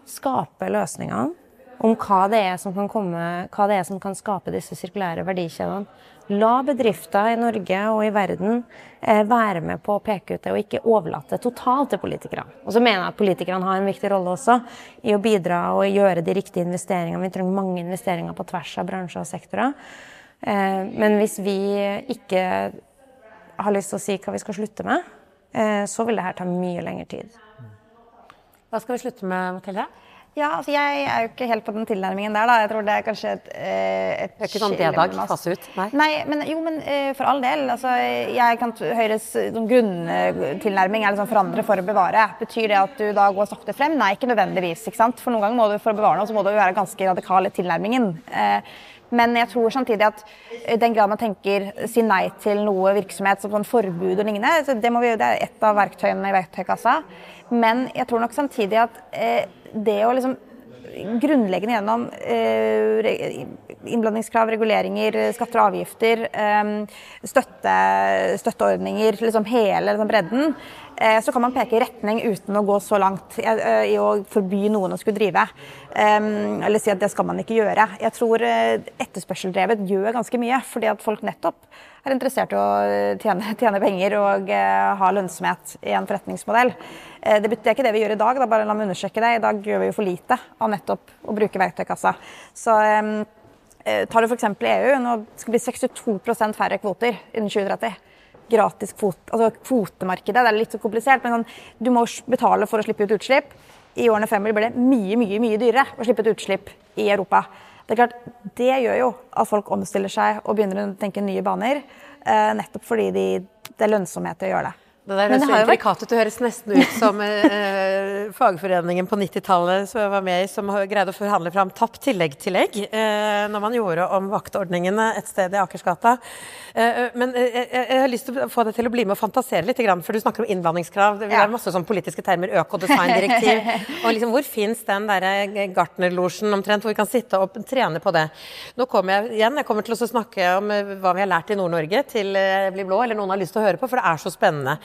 Speaker 5: skape løsningene om hva det er som kan komme, er som kan skape disse sirkulære verdikjedene. La bedrifter i Norge og i verden eh, være med på å peke ut det, og ikke overlate det totalt til politikerne. Og så mener jeg at politikerne har en viktig rolle også i å bidra og gjøre de riktige investeringene. Vi trenger mange investeringer på tvers av bransjer og sektorer. Eh, men hvis vi ikke har lyst til å si hva vi skal slutte med, eh, så vil det her ta mye lengre tid.
Speaker 2: Hva skal vi slutte med, Mathilde?
Speaker 4: Ja, altså jeg er jo ikke helt på den tilnærmingen der, da. Jeg tror det er kanskje et,
Speaker 2: eh, et Det er ikke sånn D-dag, fase ut?
Speaker 4: Nei. Nei, men jo, men eh, for all del. Altså, jeg kan, Høyres sånn grunntilnærming er liksom forandre for å bevare. Betyr det at du da går sakte frem? Nei, ikke nødvendigvis. ikke sant? For noen ganger må du for å bevare noe, så må du være ganske radikal i tilnærmingen. Eh, men jeg tror samtidig at den grad man tenker si nei til noe virksomhet som sånn forbud og lignende, det, må vi, det er ett av verktøyene i verktøykassa. Men jeg tror nok samtidig at eh, det å liksom grunnleggende gjennom eh, innblandingskrav, reguleringer, skatter og avgifter, eh, støtte, støtteordninger, liksom hele liksom bredden, eh, så kan man peke i retning uten å gå så langt eh, i å forby noen å skulle drive. Um, eller si at det skal man ikke gjøre. Jeg tror etterspørseldrevet gjør ganske mye, fordi at folk nettopp er interessert i å tjene, tjene penger og uh, ha lønnsomhet i en forretningsmodell. Uh, det, er ikke det vi gjør i dag, da bare la meg understreke det. I dag gjør vi jo for lite av nettopp å bruke verktøykassa. Så um, tar du f.eks. EU, nå skal det bli 62% færre kvoter innen 2030 gratis kvot, altså kvotemarkedet. Det er litt så komplisert, men sånn, du må betale for å slippe ut utslipp. I årene fremover blir det mye mye, mye dyrere å slippe ut utslipp i Europa. Det er klart, det gjør jo at folk omstiller seg og begynner å tenke nye baner. Eh, nettopp fordi de, det er lønnsomhet i å gjøre det.
Speaker 2: Det der høres så intrikat ut. Det høres nesten ut som eh, fagforeningen på 90-tallet som jeg var med i, som greide å forhandle fram tapt tillegg-tillegg eh, når man gjorde om vaktordningene et sted i Akersgata. Eh, eh men eh, jeg, jeg, har lyst til å få deg til å bli med og fantasere litt, for du snakker om innblandingskrav. Det er masse sånn politiske termer, økodesigndirektiv. og liksom, hvor fins den derre eh, gartnerlosjen omtrent, hvor vi kan sitte og trene på det? Nå kommer jeg igjen, jeg kommer til å snakke om hva vi har lært i Nord-Norge til Bli blå, eller noen har lyst til å høre på, for det er så spennende.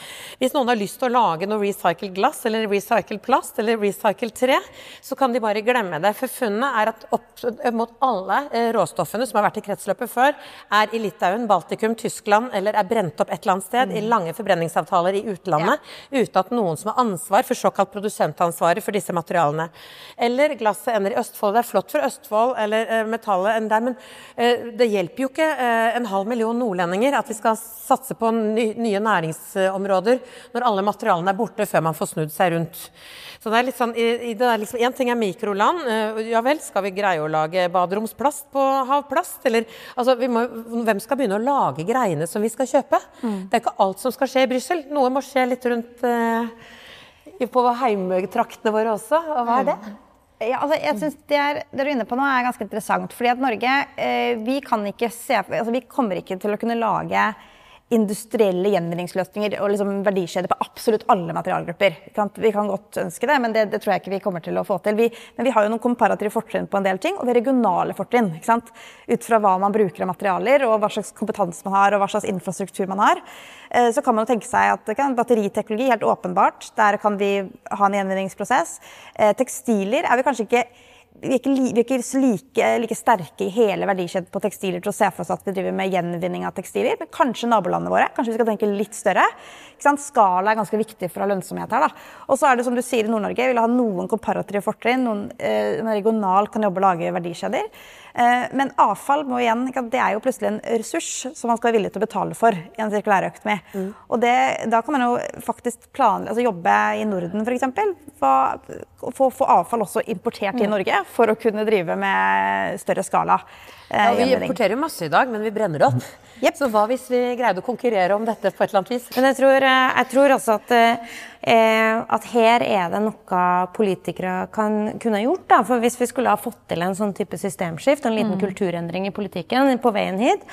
Speaker 2: Hvis noen har lyst til å lage noe recycled glass eller recycled plast eller recycled tre, så kan de bare glemme det. For funnet er at opp mot alle eh, råstoffene som har vært i kretsløpet før, er i Litauen, Baltikum, Tyskland eller er brent opp et eller annet sted mm. i lange forbrenningsavtaler i utlandet, ja. uten at noen som har ansvar for såkalt produsentansvaret for disse materialene. Eller glasset ender i Østfold. Det er flott for Østfold eller uh, metallet enn der, men uh, det hjelper jo ikke uh, en halv million nordlendinger at vi skal satse på ny, nye næringsområder områder når alle materialene er borte før man får snudd seg rundt. Så det er litt sånn, i, det er liksom, En ting er mikroland. Eh, ja vel, skal vi greie å lage baderomsplast på havplast? Eller altså, må, hvem skal begynne å lage greiene som vi skal kjøpe? Mm. Det er ikke alt som skal skje i Brussel. Noe må skje litt rundt uh, på heimtraktene våre også. Og hva er det? Mm.
Speaker 4: Ja, altså, jeg synes det, er, det du er inne på nå er ganske interessant. fordi at Norge eh, vi kan ikke se, altså, vi kommer ikke til å kunne lage industrielle gjenvinningsløsninger og liksom verdikjeder på absolutt alle materialgrupper. Vi kan, godt ønske det, men det, det, tror jeg ikke vi kommer til å få til. Vi, men vi har jo noen komparative fortrinn på en del ting, og har regionale fortrinn. Ut fra hva man bruker av materialer, og hva slags kompetanse man har, og hva slags infrastruktur man har. Eh, så kan man tenke seg at kan, batteriteknologi, helt åpenbart, der kan vi ha en gjenvinningsprosess. Eh, tekstiler er vi kanskje ikke vi er ikke, vi er ikke like, like, sterke i hele verdikjeden på tekstiler til å se for oss at vi driver med gjenvinning av tekstiler. Men kanskje nabolandene våre. Kanskje vi skal tenke litt større. Skala er ganske viktig for å ha lønnsomhet her. Og så er det som du sier i Nord-Norge, vil ha noen komparative fortrinn. Noen eh, regional kan jobbe og lage verdikjeder. Eh, men avfall må igjen, det er jo plutselig en ressurs som man skal være villig til å betale for i en sirkulærøkonomi. Mm. Og det, da kan man jo faktisk plan, altså jobbe i Norden f.eks. Få, få avfall også importert mm. i Norge for å kunne drive med større skala.
Speaker 2: Ja, vi importerer masse i dag, men vi brenner opp. Yep. Så hva hvis vi greide å konkurrere om dette på et eller annet vis?
Speaker 5: Men jeg tror, eh, jeg tror også at Eh, at her er det noe politikere kan kunne gjort. Da. For hvis vi skulle ha fått til en sånn type systemskift, en liten mm. kulturendring i politikken på veien hit,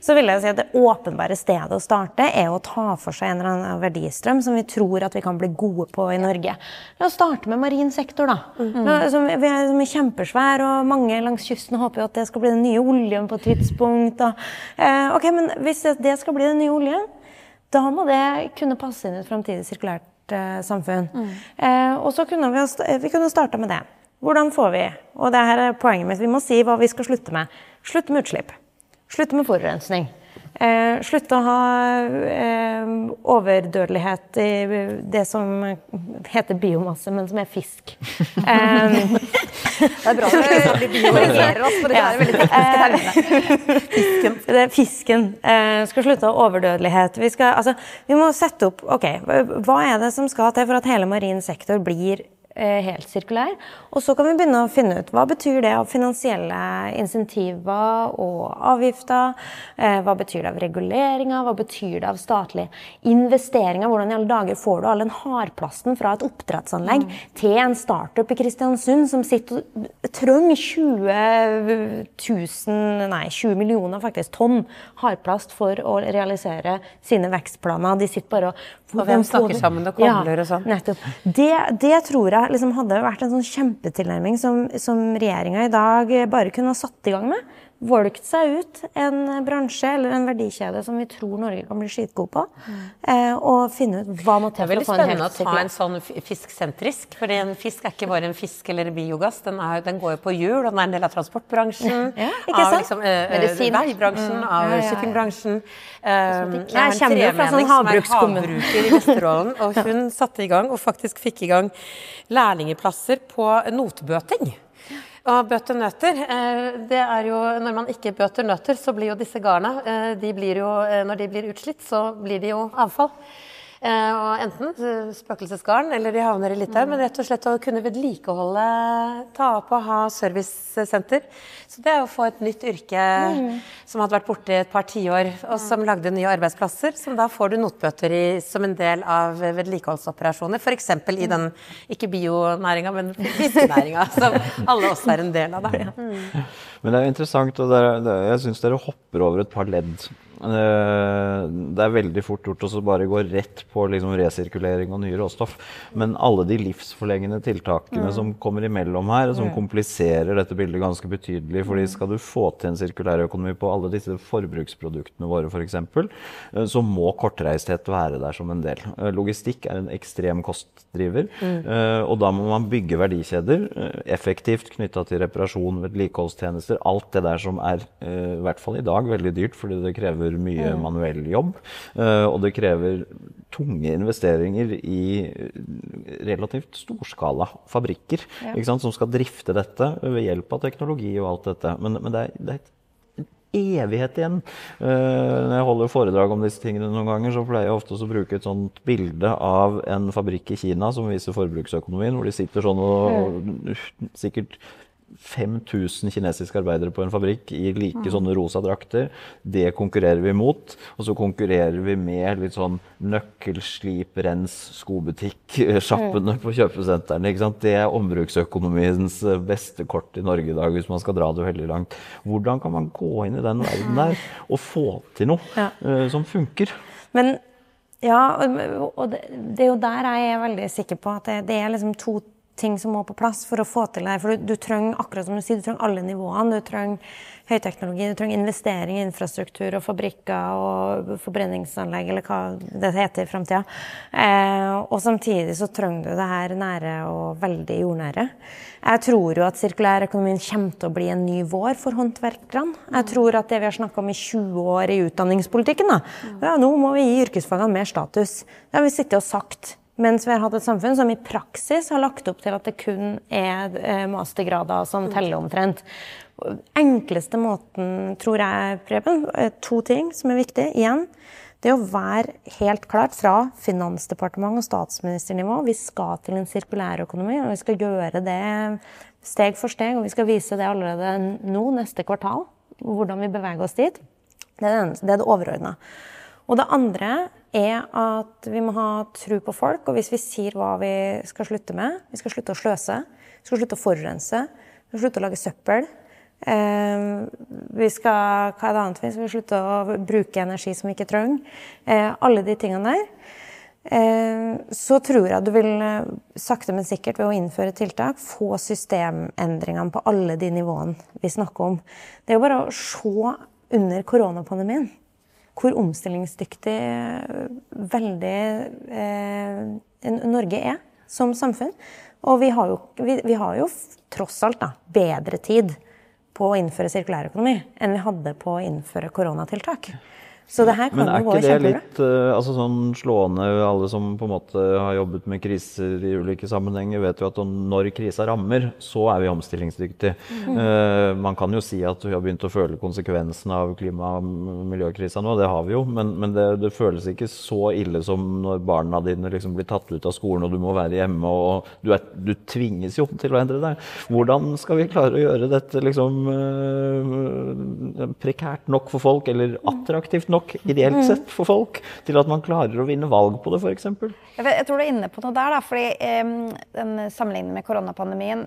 Speaker 5: så vil jeg si at det åpenbare stedet å starte er å ta for seg en eller annen verdistrøm som vi tror at vi kan bli gode på i Norge. La oss starte med marin sektor, da. Mm. Som, vi er, som er kjempesvær, og mange langs kysten håper jo at det skal bli den nye oljen på et tidspunkt. Og, eh, ok, men hvis det skal bli den nye oljen, da må det kunne passe inn i et framtidig sirkulært eh, samfunn. Mm. Eh, og så kunne vi, vi kunne starta med det. Hvordan får vi Og det her er poenget mitt. Vi må si hva vi skal slutte med. Slutte med utslipp. Slutte med forurensning. Eh, slutte å ha eh, overdødelighet i det som heter biomasse, men som er fisk. Eh,
Speaker 4: det er bra at vi biorienterer oss, for det er veldig tekniske.
Speaker 5: Fisken. Det er fisken. Eh, skal slutte å ha overdødelighet. Vi, skal, altså, vi må sette opp ok, Hva er det som skal til for at hele marin sektor blir Eh, helt sirkulær. Og så kan vi begynne å finne ut hva betyr det av finansielle insentiver og avgifter. Eh, hva betyr det av reguleringer, hva betyr det av statlige investeringer? Hvordan i alle dager får du all den hardplasten fra et oppdrettsanlegg mm. til en startup i Kristiansund som sitter og trenger 20 000, nei 20 millioner faktisk, tonn hardplast for å realisere sine vekstplaner. De sitter bare og
Speaker 2: Og hvem snakker sammen og kobler
Speaker 5: ja,
Speaker 2: og sånn.
Speaker 5: Nettopp. Det, det tror jeg liksom hadde vært en sånn kjempetilnærming som, som regjeringa i dag bare kunne ha satt i gang med. Valgt seg ut en bransje eller en verdikjede som vi tror Norge kan bli skitgod på, eh, og finne ut hva må
Speaker 2: Det
Speaker 5: til
Speaker 2: er
Speaker 5: for
Speaker 2: veldig
Speaker 5: å få en
Speaker 2: spennende å ta en sånn fisksentrisk. For en fisk er ikke bare en fisk eller biogass, den, er, den går jo på hjul, og den er en del av transportbransjen.
Speaker 5: Ja, ikke
Speaker 2: av liksom, øh, eh,
Speaker 4: Medisin.
Speaker 2: veibransjen, av
Speaker 5: ja, ja,
Speaker 2: shippingbransjen. Eh, jeg
Speaker 5: kommer jo fra sånn
Speaker 2: som er
Speaker 5: havbrukskommune.
Speaker 2: havbruker i Vesterålen, og hun satte i gang, og faktisk fikk i gang, lærlingeplasser på notbøting. Og bøter nøtter, eh, det er jo Når man ikke bøter nøtter, så blir jo disse garna eh, de blir jo, eh, Når de blir utslitt, så blir de jo avfall. Eh, og enten spøkelsesgarn, eller de havner i Litauen. Men rett og slett å kunne vedlikeholde, ta opp og ha servicesenter. Så det er å få et nytt yrke som hadde vært borte i et par tiår, og som lagde nye arbeidsplasser. Som da får du notbøter i som en del av vedlikeholdsoperasjoner. F.eks. i den, ikke bionæringa, men fiskenæringa, som alle oss er en del av. Da.
Speaker 1: Men det er interessant, og er, det, jeg syns dere hopper over et par ledd. Eh, Det er veldig fort gjort å bare gå rett på liksom resirkulering og nye råstoff. Men alle de livsforlengende tiltakene som kommer imellom her, som kompliserer dette bildet ganske betydelig. fordi skal du få til en sirkulær økonomi på alle disse forbruksproduktene våre f.eks., eksempel, så må kortreisthet være der som en del. Eh, Logistikk er en ekstrem kostdriver, Mm. og da må man bygge verdikjeder eh, effektivt knytta til reparasjon, vedlikeholdstjenester, alt det der som er, eh, i hvert fall i dag, veldig dyrt fordi det krever mye manuell jobb. eh, Og det krever tunge investeringer i eh, relativt storskala fabrikker ikke sant, som skal drifte dette ved hjelp av teknologi og alt dette. Men, men det er, det er evighet igjen. Når jeg holder foredrag om disse tingene noen ganger, så pleier jeg ofte å bruke et sånt bilde av en fabrikk i Kina som viser forbruksøkonomien, hvor de sitter sånn og sikkert 5000 kinesiske arbeidere på en fabrikk i like sånne rosa drakter. Det konkurrerer vi mot. Og så konkurrerer vi med litt sånn nøkkelslip, rens, skobutikk-sjappene på kjøpesentrene. ikke sant? Det er ombruksøkonomiens eh, beste kort i Norge i dag, hvis man skal dra det veldig langt. Hvordan kan man gå inn i den verden der og få til noe
Speaker 5: Ja.
Speaker 1: uh, som funker?
Speaker 5: Men ja, og- og det, det er jo der jeg er veldig sikker på at det, det er liksom to ting som må på plass for å få til det her. For du, du trenger akkurat som du sier, du trenger alle nivåene. Du trenger høyteknologi, du trenger investering i infrastruktur og fabrikker og forbrenningsanlegg, eller hva det heter i framtida. Eh, og samtidig så trenger du det her nære og veldig jordnære. Jeg tror jo at sirkulærøkonomien kommer til å bli en ny vår for håndverkerne. Jeg tror at det vi har snakka om i 20 år i utdanningspolitikken, da, ja, nå må vi gi yrkesfagene mer status. Det har vi sittet og sagt. Mens vi har hatt et samfunn som i praksis har lagt opp til at det kun er eh, mastergrader som teller omtrent. Enkleste måten, tror jeg, Preben, eh, to ting som er viktig. Igjen, det å være helt klart fra finansdepartement og statsministernivå. Vi skal til en sirkulærøkonomi, og vi skal gjøre det steg for steg. Og vi skal vise det allerede nå, neste kvartal, hvordan vi beveger oss dit. Det er det, det, er det overordna. Og det andre er at vi må ha tro på folk. Og hvis vi sier hva vi skal slutte med Vi skal slutte å sløse. Vi skal slutte å forurense. Vi skal slutte å lage søppel. Eh, vi skal hva er det annet vi skal slutte å bruke energi som vi ikke trenger. Eh, alle de tingene der. Eh, så tror jeg du vil sakte, men sikkert ved å innføre tiltak få systemendringene på alle de nivåene vi snakker om. Det er jo bare å se under koronapandemien hvor omstillingsdyktig veldig eh, Norge er som samfunn. Og vi har jo, vi, vi har jo tross alt da, bedre tid på å innføre sirkulærøkonomi enn vi hadde på å innføre koronatiltak. Så det her kan
Speaker 1: Men er
Speaker 5: jo
Speaker 1: ikke det litt eh, altså sånn slående Alle som på en måte har jobbet med kriser i ulike sammenhenger, vet jo at når krisa rammer, så er vi omstillingsdyktige.
Speaker 5: Mm.
Speaker 1: Uh, man kan jo si at vi har begynt å føle konsekvensene av klima- og miljøkrisa nå, det har vi jo. Men, men det, det føles ikke så ille som når barna dine liksom blir tatt ut av skolen og du må være hjemme og du, er, du tvinges jo til å endre deg. Hvordan skal vi klare å gjøre dette liksom uh, prekært nok for folk, eller attraktivt nok ideelt sett for folk, til at man klarer å vinne valg på det, f.eks.?
Speaker 4: Jeg, jeg tror du er inne på noe der, da, fordi em, den sammenlignet med koronapandemien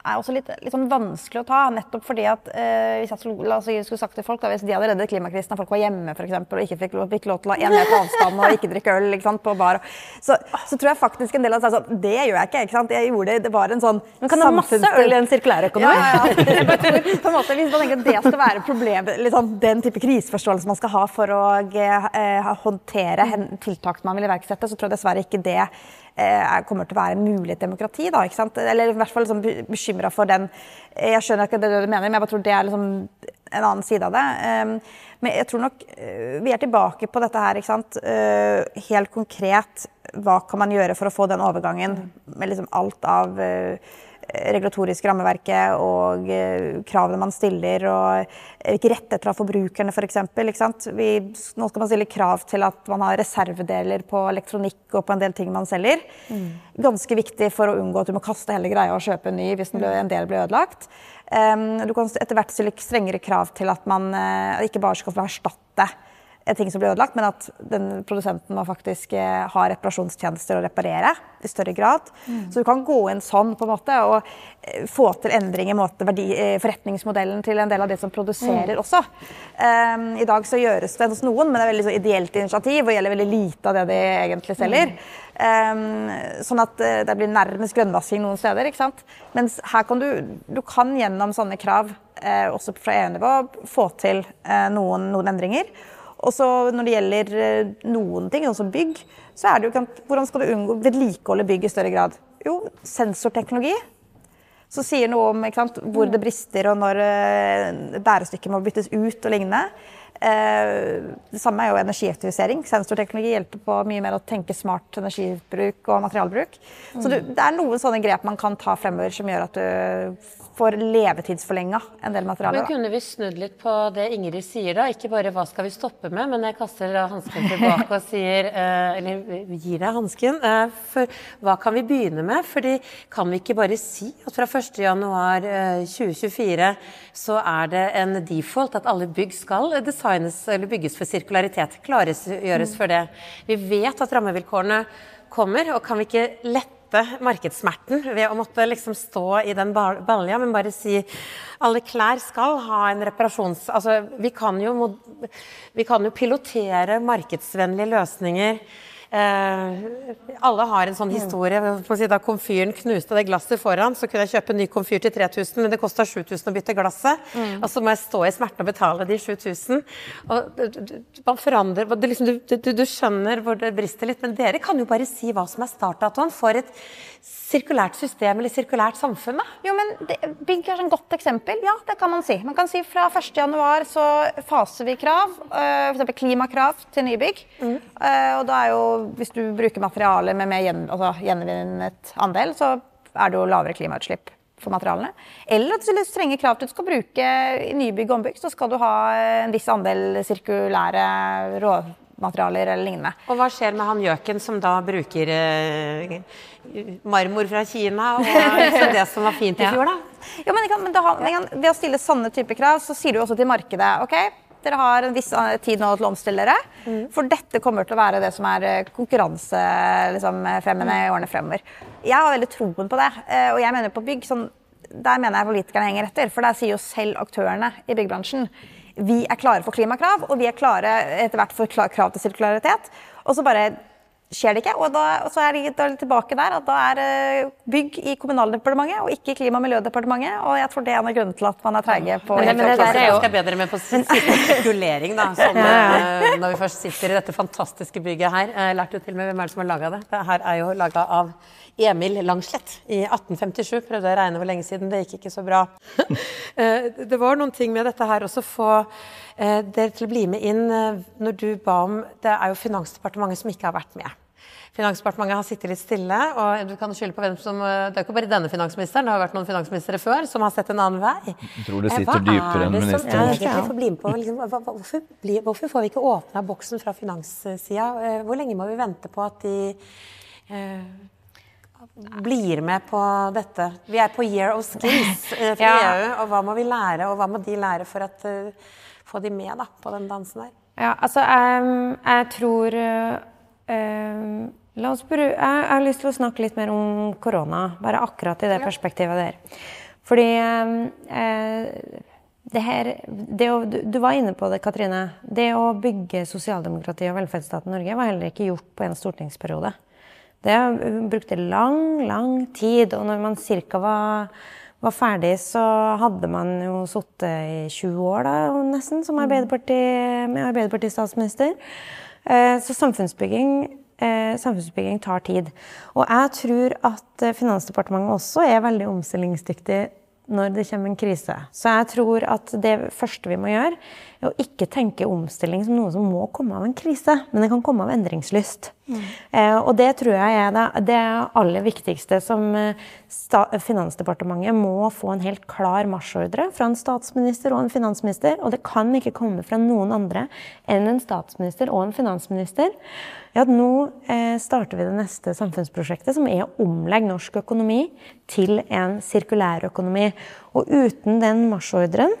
Speaker 4: er også litt, litt sånn vanskelig å ta. Nettopp fordi at eh, hvis jeg skulle, si, skulle sagt til folk, da, hvis de hadde reddet klimakrisen og folk var hjemme for eksempel, og ikke fikk lov, fikk lov til å ha én meter avstand og ikke drikke øl sant, på bar, så, så tror jeg faktisk en del av det er sånn Det gjør jeg ikke. ikke sant? Jeg gjorde det, det var en sånn
Speaker 5: Men kan du ha masse øl i en sirkulærøkonomi?
Speaker 4: Ja, ja, ja. Jeg bare tror, på en måte, hvis man tenker at det skal være problemet, liksom, den type kriseforståelse man skal ha for å eh, håndtere hen, tiltak man vil iverksette, så tror jeg dessverre ikke det kommer til å være mulig i et demokrati. Da, ikke sant? Eller i hvert fall liksom, bekymra for den Jeg skjønner ikke det du mener, men jeg bare tror det er liksom en annen side av det. Um, men jeg tror nok uh, vi er tilbake på dette her. ikke sant? Helt konkret, hva kan man gjøre for å få den overgangen med liksom alt av regulatoriske rammeverket og eh, kravene man stiller, og hvilke rettigheter har forbrukerne f.eks. For nå skal man stille krav til at man har reservedeler på elektronikk og på en del ting man selger. Mm. Ganske viktig for å unngå at du må kaste hele greia og kjøpe en ny hvis ble, en del blir ødelagt. Um, du kan etter hvert stille strengere krav til at man uh, ikke bare skal få erstatte ting som blir ødelagt, men at den produsenten må faktisk eh, ha reparasjonstjenester å reparere i større grad. Mm. Så du kan gå inn sånn på en måte og eh, få til endring i måte, verdi, eh, forretningsmodellen til en del av det som produserer mm. også. Um, I dag så gjøres det hos noen, men det er veldig så ideelt initiativ og gjelder veldig lite av det de egentlig selger. Mm. Um, sånn at det blir nærmest grønnvasking noen steder. ikke sant? Mens her kan du, du kan gjennom sånne krav, eh, også fra EU-nivå, få til eh, noen, noen endringer. Og så når det gjelder eh, noen ting, sånn som bygg, så er det jo hvordan skal du unngå vedlikeholde bygg i større grad? Jo, sensorteknologi. Så sier noe om sant, hvor det brister, og når uh, bærestykket må byttes ut og lignende. Eh, det samme er jo energieffektivisering. Sensorteknologi hjelper på mye mer å tenke smart energibruk og materialbruk. Så du, det er noen sånne grep man kan ta fremover som gjør at du får levetidsforlenga en del materialer.
Speaker 2: Men kunne vi snudd litt på det Ingrid sier da? Ikke bare hva skal vi stoppe med, men jeg kaster hansken tilbake og sier eh, Eller gir deg hansken. Eh, for hva kan vi begynne med? Fordi kan vi ikke bare si at fra 1.1.2024 så er det en default at alle bygg skal designes eller bygges for sirkularitet. Klargjøres for det. Vi vet at rammevilkårene kommer, og kan vi ikke lette markedssmerten ved å måtte liksom stå i den balja, men bare si alle klær skal ha en reparasjons... Altså, vi kan jo, vi kan jo pilotere markedsvennlige løsninger Eh, alle har en sånn historie. Si, da komfyren knuste det glasset foran, så kunne jeg kjøpe en ny komfyr til 3000, men det kosta 7000 å bytte glasset. Mm. Og så må jeg stå i smerten og betale de 7000. Og man forandrer liksom, du, du, du, skjønner hvor det brister litt, men dere kan jo bare si hva som er startdatoen for et sirkulært system eller sirkulært samfunn? da?
Speaker 4: Jo, men det, Bygg er et godt eksempel. Ja, det kan man si. Man kan si Fra 1.1 så faser vi krav, uh, f.eks. klimakrav til nybygg. Mm. Uh, og da er jo, Hvis du bruker materialer med mer gjen, altså, gjenvinnet andel, så er det jo lavere klimautslipp for materialene. Eller at du strenge krav til at du skal bruke i nybygg og ombygg, så skal du ha en viss andel sirkulære råmaterialer eller lignende.
Speaker 2: Og hva skjer med han gjøken som da bruker eh, marmor fra Kina og liksom det som var fint i fjor, da?
Speaker 4: Ja, men, kan, men da, Ved å stille sånne typer krav, så sier du også til markedet ok, dere har en viss eh, tid nå til å omstille dere. Mm. For dette kommer til å være det som er eh, konkurransefremmende liksom, mm. i årene fremover. Jeg har veldig troen på det. Eh, og jeg mener på bygg, sånn, der mener jeg politikerne henger etter. For der sier jo selv aktørene i byggebransjen vi er klare for klimakrav, og vi er klare etter hvert for krav til sirkularitet. Og så bare skjer det ikke. Og, da, og så er de, tilbake der at da er bygg i Kommunaldepartementet og ikke i Klima- og miljødepartementet. Og jeg tror det er en av grunnene til at man er treige på
Speaker 2: Men, men det der er jo skal bedre med på sirkulering, da. Sånn, ja. Når vi først sitter i dette fantastiske bygget her. Jeg lærte jo til og med hvem er det som har laga det. Det her er jo laga av Emil Langslett i 1857. Prøvde å regne hvor lenge siden, det gikk ikke så bra. Eh, det var noen ting med dette her også få eh, dere til å bli med inn eh, når du ba om Det er jo Finansdepartementet som ikke har vært med. Finansdepartementet har sittet litt stille. og du kan skylde på hvem som, Det er ikke bare denne finansministeren, det har vært noen finansministre før som har sett en annen vei.
Speaker 1: Jeg tror det sitter dypere enn ministeren.
Speaker 2: Liksom, hvorfor, hvorfor, får vi ikke åpna boksen fra finanssida? Hvor lenge må vi vente på at de eh, blir med på dette? Vi er på year of skills for ja. EU. og Hva må vi lære, og hva må de lære for å uh, få de med da, på den dansen der?
Speaker 5: Ja, altså, um, jeg tror uh, La oss bruke jeg, har lyst til å snakke litt mer om korona. Bare akkurat i det perspektivet der. Fordi eh, det her, det å, du, var inne på det, Katrine. Det å bygge sosialdemokrati og velferdsstaten Norge var heller ikke gjort på en stortingsperiode. Det brukte lang, lang tid. Og når man ca. Var, var, ferdig, så hadde man jo sittet i 20 år da, nesten som Arbeiderparti, med Arbeiderparti-statsminister. Eh, så samfunnsbygging, eh, samfunnsbygging tar tid. Og jeg tror at Finansdepartementet også er veldig omstillingsdyktig når det kommer en krise. Så jeg tror at det første vi må gjøre, å ikke tenke omstilling som noe som må komme av en krise, men det kan komme av endringslyst. Mm. Eh, og det tror jeg er det, det aller viktigste som eh, Finansdepartementet må få en helt klar marsjordre fra en statsminister og en finansminister, og det kan ikke komme fra noen andre enn en statsminister og en finansminister. Ja, nå eh, starter vi det neste samfunnsprosjektet, som er å omlegge norsk økonomi til en sirkulær økonomi. Og uten den marsjordren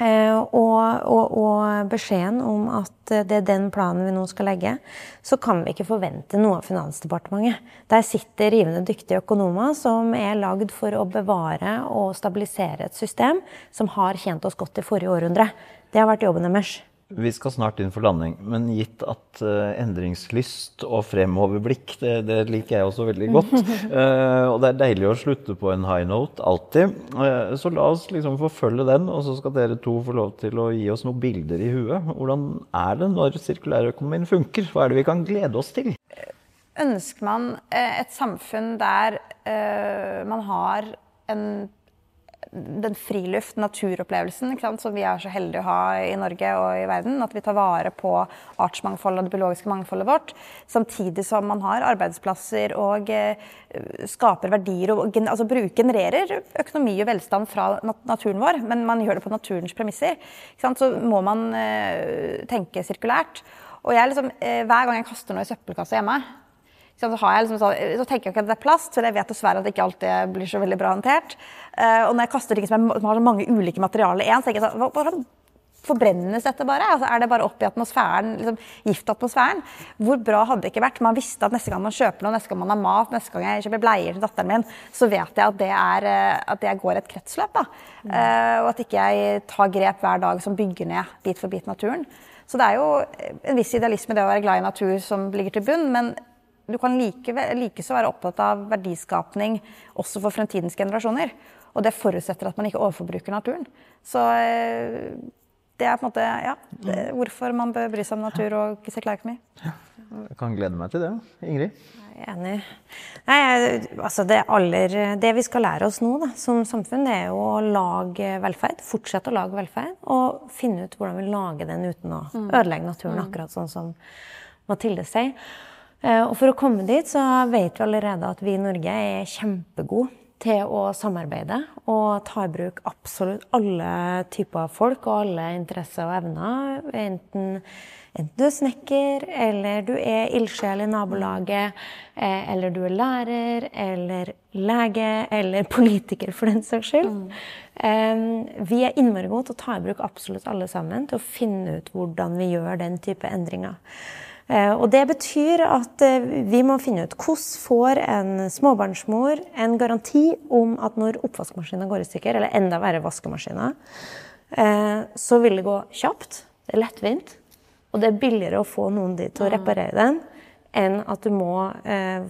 Speaker 5: og, og, og, beskjeden om at det er den planen vi nå skal legge, så kan vi ikke forvente noe av Finansdepartementet. Der sitter rivende dyktige økonomer som er lagd for å bevare og stabilisere et system som har tjent oss godt i forrige århundre. Det har vært jobben deres.
Speaker 1: Vi skal snart inn for landing, men gitt at uh, endringslyst og fremoverblikk, det, det, liker jeg også veldig godt. Uh, og det er deilig å slutte på en high note, alltid. Uh, så la oss liksom forfølge den, og så skal dere to få lov til å gi oss noen bilder i huet. Hvordan er det når sirkulærøkonomien funker? Hva er det vi kan glede oss til?
Speaker 4: Ønsker man et samfunn der man har en den friluft, naturopplevelsen, som vi er så heldige å ha i Norge og i verden. At vi tar vare på artsmangfoldet og det biologiske mangfoldet vårt. Samtidig som man har arbeidsplasser og eh, skaper verdier og altså, genererer økonomi og velstand fra naturen vår. Men man gjør det på naturens premisser. Så må man eh, tenke sirkulært. Og jeg liksom, eh, Hver gang jeg kaster noe i søppelkassa hjemme, så, liksom så, så, tenker jeg ikke at det er plast, for jeg vet dessverre at det ikke alltid blir så veldig bra håndtert. Uh, og når jeg kaster ting som, er, som har så mange ulike materialer i én, tenker jeg sånn Hvordan forbrennes dette bare? Altså, er det bare opp i atmosfæren, liksom, giftatmosfæren? Hvor bra hadde det ikke vært? Man visste at neste gang man kjøper noe, neste gang man har mat, neste gang jeg kjøper bleier til datteren min, så vet jeg at det, er, eh, at det går et kretsløp. Mm. Uh, og at ikke jeg tar grep hver dag som bygger ned bit for bit naturen. Så det er jo en viss idealisme det å være glad i natur som ligger til bunn, men du kan like, likeså være opptatt av verdiskapning også for fremtidens generasjoner. Og det forutsetter at man ikke overforbruker naturen. Så eh, det er på en måte ja, det, hvorfor man bør bry seg om natur og sirkulærøkonomi. Ja,
Speaker 1: jeg kan glede meg til det. Ingrid?
Speaker 5: Jeg er enig. Nei, altså det, aller, det, vi skal lære oss nå da, som samfunn, det er jo å lage velferd. Fortsette å lage velferd. Og finne ut hvordan vi lager den uten å mm. ødelegge naturen, mm. akkurat sånn som Mathilde sier. Eh, og for å komme dit så vet vi allerede at vi i Norge er kjempegode til å samarbeide og ta i bruk absolutt alle typer folk og alle interesser og evner. Enten, enten du er snekker, eller du er ildsjel i nabolaget, eh, eller du er lærer, eller lege, eller politiker, for den saks skyld. Mm. Vi er innmari gode til å ta i bruk absolutt alle sammen til å finne ut hvordan vi gjør den type endringer. Eh, og det betyr at eh, vi må finne ut hvordan får en småbarnsmor en garanti om at når oppvaskmaskinen går i stykker, eller enda verre vaskemaskiner, eh, så vil det gå kjapt, det er lettvint, og det er billigere å få noen dit til å reparere den enn at du må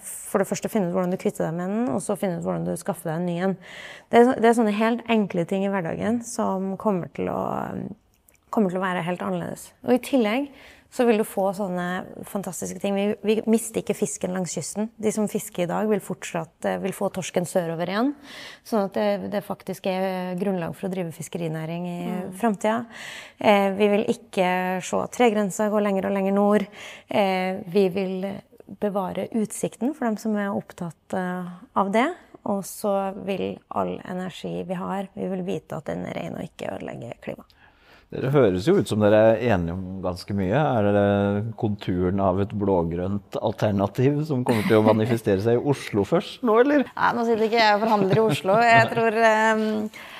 Speaker 5: for det første finne ut hvordan du kvitter deg med den, og så finne ut hvordan du skaffer deg en ny en. Det, det er sånne helt enkle ting i hverdagen som kommer til å, kommer til å være helt annerledes. Og i tillegg så vil du få sånne fantastiske ting. Vi, vi, mister ikke fisken langs kysten. De som fisker i dag, vil fortsatt eh, vil få torsken sørover igjen. Sånn at det, det, faktisk er grunnlag for å drive fiskerinæring i mm. framtida. Eh, vi vil ikke se at tregrensa går lenger og lenger nord. Eh, vi vil bevare utsikten for dem som er opptatt uh, av det. Og så vil all energi vi har, vi vil vite at den er ren og ikke ødelegger klimaet.
Speaker 1: Dere høres jo ut som dere er enige om ganske mye. Er det konturen av et blågrønt alternativ som kommer til å manifestere seg i Oslo først nå, eller?
Speaker 4: Nei, nå sitter ikke jeg og forhandler i Oslo. Jeg tror, um,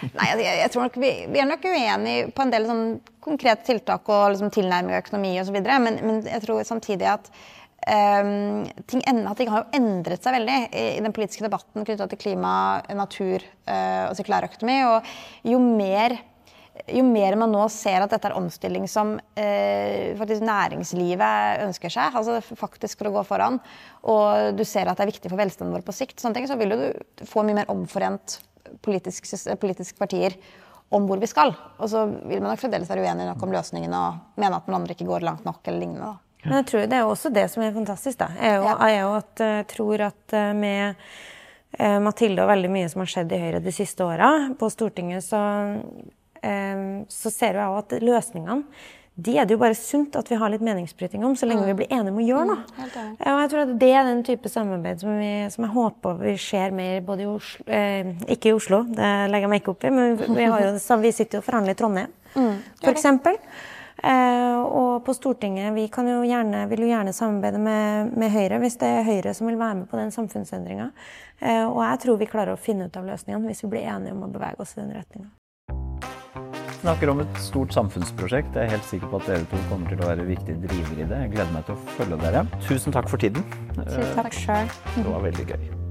Speaker 4: nei, jeg, jeg tror nok vi, er nok uenige på en del sånn konkrete tiltak og liksom tilnærming av økonomi osv. Men, men jeg tror samtidig at Um, ting, at ting har jo endret seg veldig i, i den politiske debatten knytta til klima, natur uh, og sirkulærøkonomi. Og jo mer, jo mer man nå ser at dette er omstilling som eh, faktisk næringslivet ønsker seg, altså faktisk for å gå foran, og du ser at det er viktig for velstanden vår på sikt, sånne ting, så vil du få mye mer omforent politisk, politiske partier om hvor vi skal. Og så vil man nok fremdeles være uenig nok om løsningen og mene at den andre ikke går langt nok eller lignende. da.
Speaker 5: Men jeg tror det er også det som er fantastisk, da. Er jo,
Speaker 4: Ja.
Speaker 5: er at jeg tror at eh, med eh, Mathilde og veldig mye som har skjedd i Høyre de siste åra på Stortinget, så, eh, så ser jo jeg også at løsningene de er det jo bare sunt at vi har litt meningsbryting om, så lenge vi blir enige om å gjøre noe. Mm, og jeg tror at Det er den type samarbeid som, vi, som jeg håper vi ser mer både i Oslo eh, Ikke i Oslo, det legger jeg meg ikke opp i, men vi, jo, vi sitter jo og forhandler i Trondheim, for eksempel. Eh, og på Stortinget vi kan jo gjerne, vil jo gjerne samarbeide med, med Høyre hvis det er Høyre som vil være med på den samfunnsendringa. Eh, og jeg tror vi klarer å finne ut av løsningene hvis vi blir enige om å bevege oss i den retninga.
Speaker 1: Snakker om et stort samfunnsprosjekt. Jeg er helt sikker på at dere to kommer til å være viktige drivere i det. Jeg gleder meg til å følge dere. Tusen takk for tiden.
Speaker 5: Takk sjøl.
Speaker 1: Det var veldig gøy.